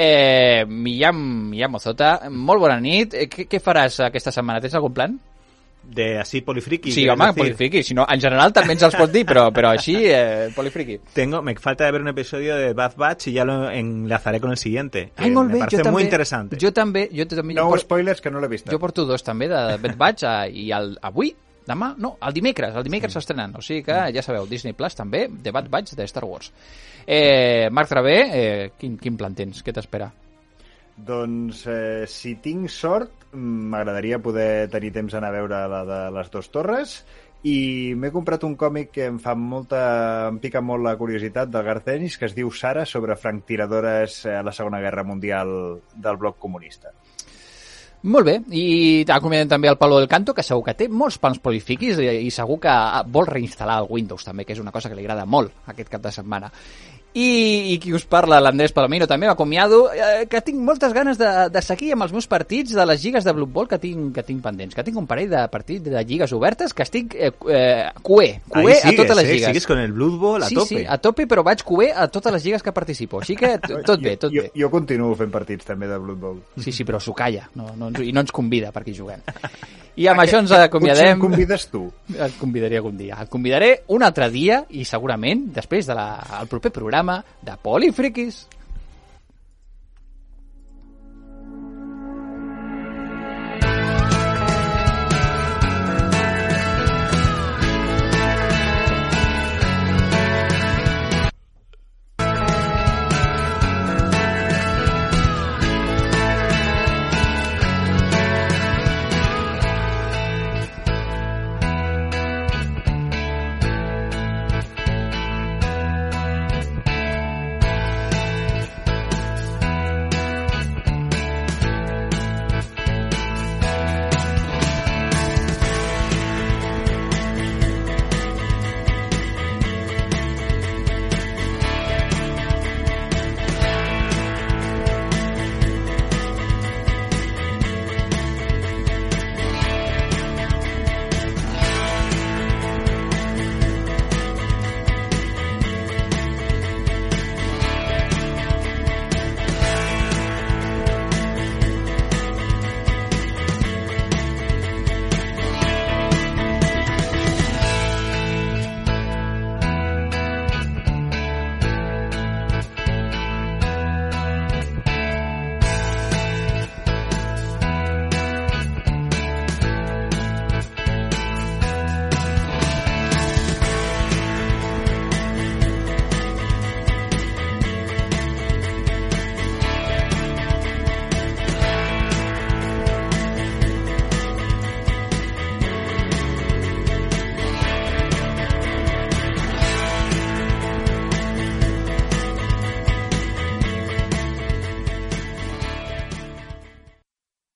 [SPEAKER 1] Eh, Millán, Millán Mozota, molt bona nit. Eh, Què, què faràs aquesta setmana? Tens algun plan?
[SPEAKER 2] de así polifriki.
[SPEAKER 1] Sí,
[SPEAKER 2] ¿quieres
[SPEAKER 1] home,
[SPEAKER 2] decir?
[SPEAKER 1] polifriqui. Si no, en general també ens els pot dir, però, però així, eh, polifriqui.
[SPEAKER 2] Tengo, me falta de ver un episodio de Bad Batch y ya lo enlazaré con el siguiente.
[SPEAKER 1] Ai, molt
[SPEAKER 2] me
[SPEAKER 1] bé,
[SPEAKER 2] parece
[SPEAKER 1] jo també.
[SPEAKER 2] muy interesante.
[SPEAKER 1] Jo també, jo també.
[SPEAKER 3] No
[SPEAKER 1] por-
[SPEAKER 3] spoilers, que no l'he vist.
[SPEAKER 1] Jo porto dos també de Bad Batch eh, i el, avui, demà, no, el dimecres, el dimecres s'estrenen, o sigui que ja sabeu, Disney Plus també, de Bad Batch de Star Wars. Eh, Marc Travé, eh, quin, quin plan tens? Què t'espera?
[SPEAKER 3] Doncs eh, si tinc sort, mm, m'agradaria poder tenir temps d'anar a veure la de les dues torres i m'he comprat un còmic que em fa molta... em pica molt la curiositat del Garth Ennis que es diu Sara sobre franctiradores a la Segona Guerra Mundial del bloc comunista.
[SPEAKER 1] Molt bé, i acomiadem també el Palo del Canto, que segur que té molts pans polifiquis i, i segur que vol reinstal·lar el Windows també, que és una cosa que li agrada molt aquest cap de setmana. I, i qui us parla, l'Andrés Palomino, també m'acomiado, eh, que tinc moltes ganes de, de seguir amb els meus partits de les lligues de Blood Bowl que tinc, que tinc pendents, que tinc un parell de partits de lligues obertes que estic eh, eh, cué, cué
[SPEAKER 2] Ahí
[SPEAKER 1] a
[SPEAKER 2] sigues,
[SPEAKER 1] totes les
[SPEAKER 2] eh,
[SPEAKER 1] lligues.
[SPEAKER 2] Sigues con el Blood Bowl a
[SPEAKER 1] sí,
[SPEAKER 2] tope.
[SPEAKER 1] sí, a tope, però vaig cué a totes les lligues que participo, així que tot bé, tot
[SPEAKER 3] jo,
[SPEAKER 1] bé.
[SPEAKER 3] Jo continuo fent partits també de Blood Bowl.
[SPEAKER 1] Sí, sí, però s'ho calla, no, no, ens- i no ens convida perquè hi juguem. I amb
[SPEAKER 3] Aquest-
[SPEAKER 1] això ens
[SPEAKER 3] Potser
[SPEAKER 1] acomiadem.
[SPEAKER 3] em convides tu.
[SPEAKER 1] Et convidaré algun dia. Et convidaré un altre dia i segurament després del de la, el proper programa de Polifriquis.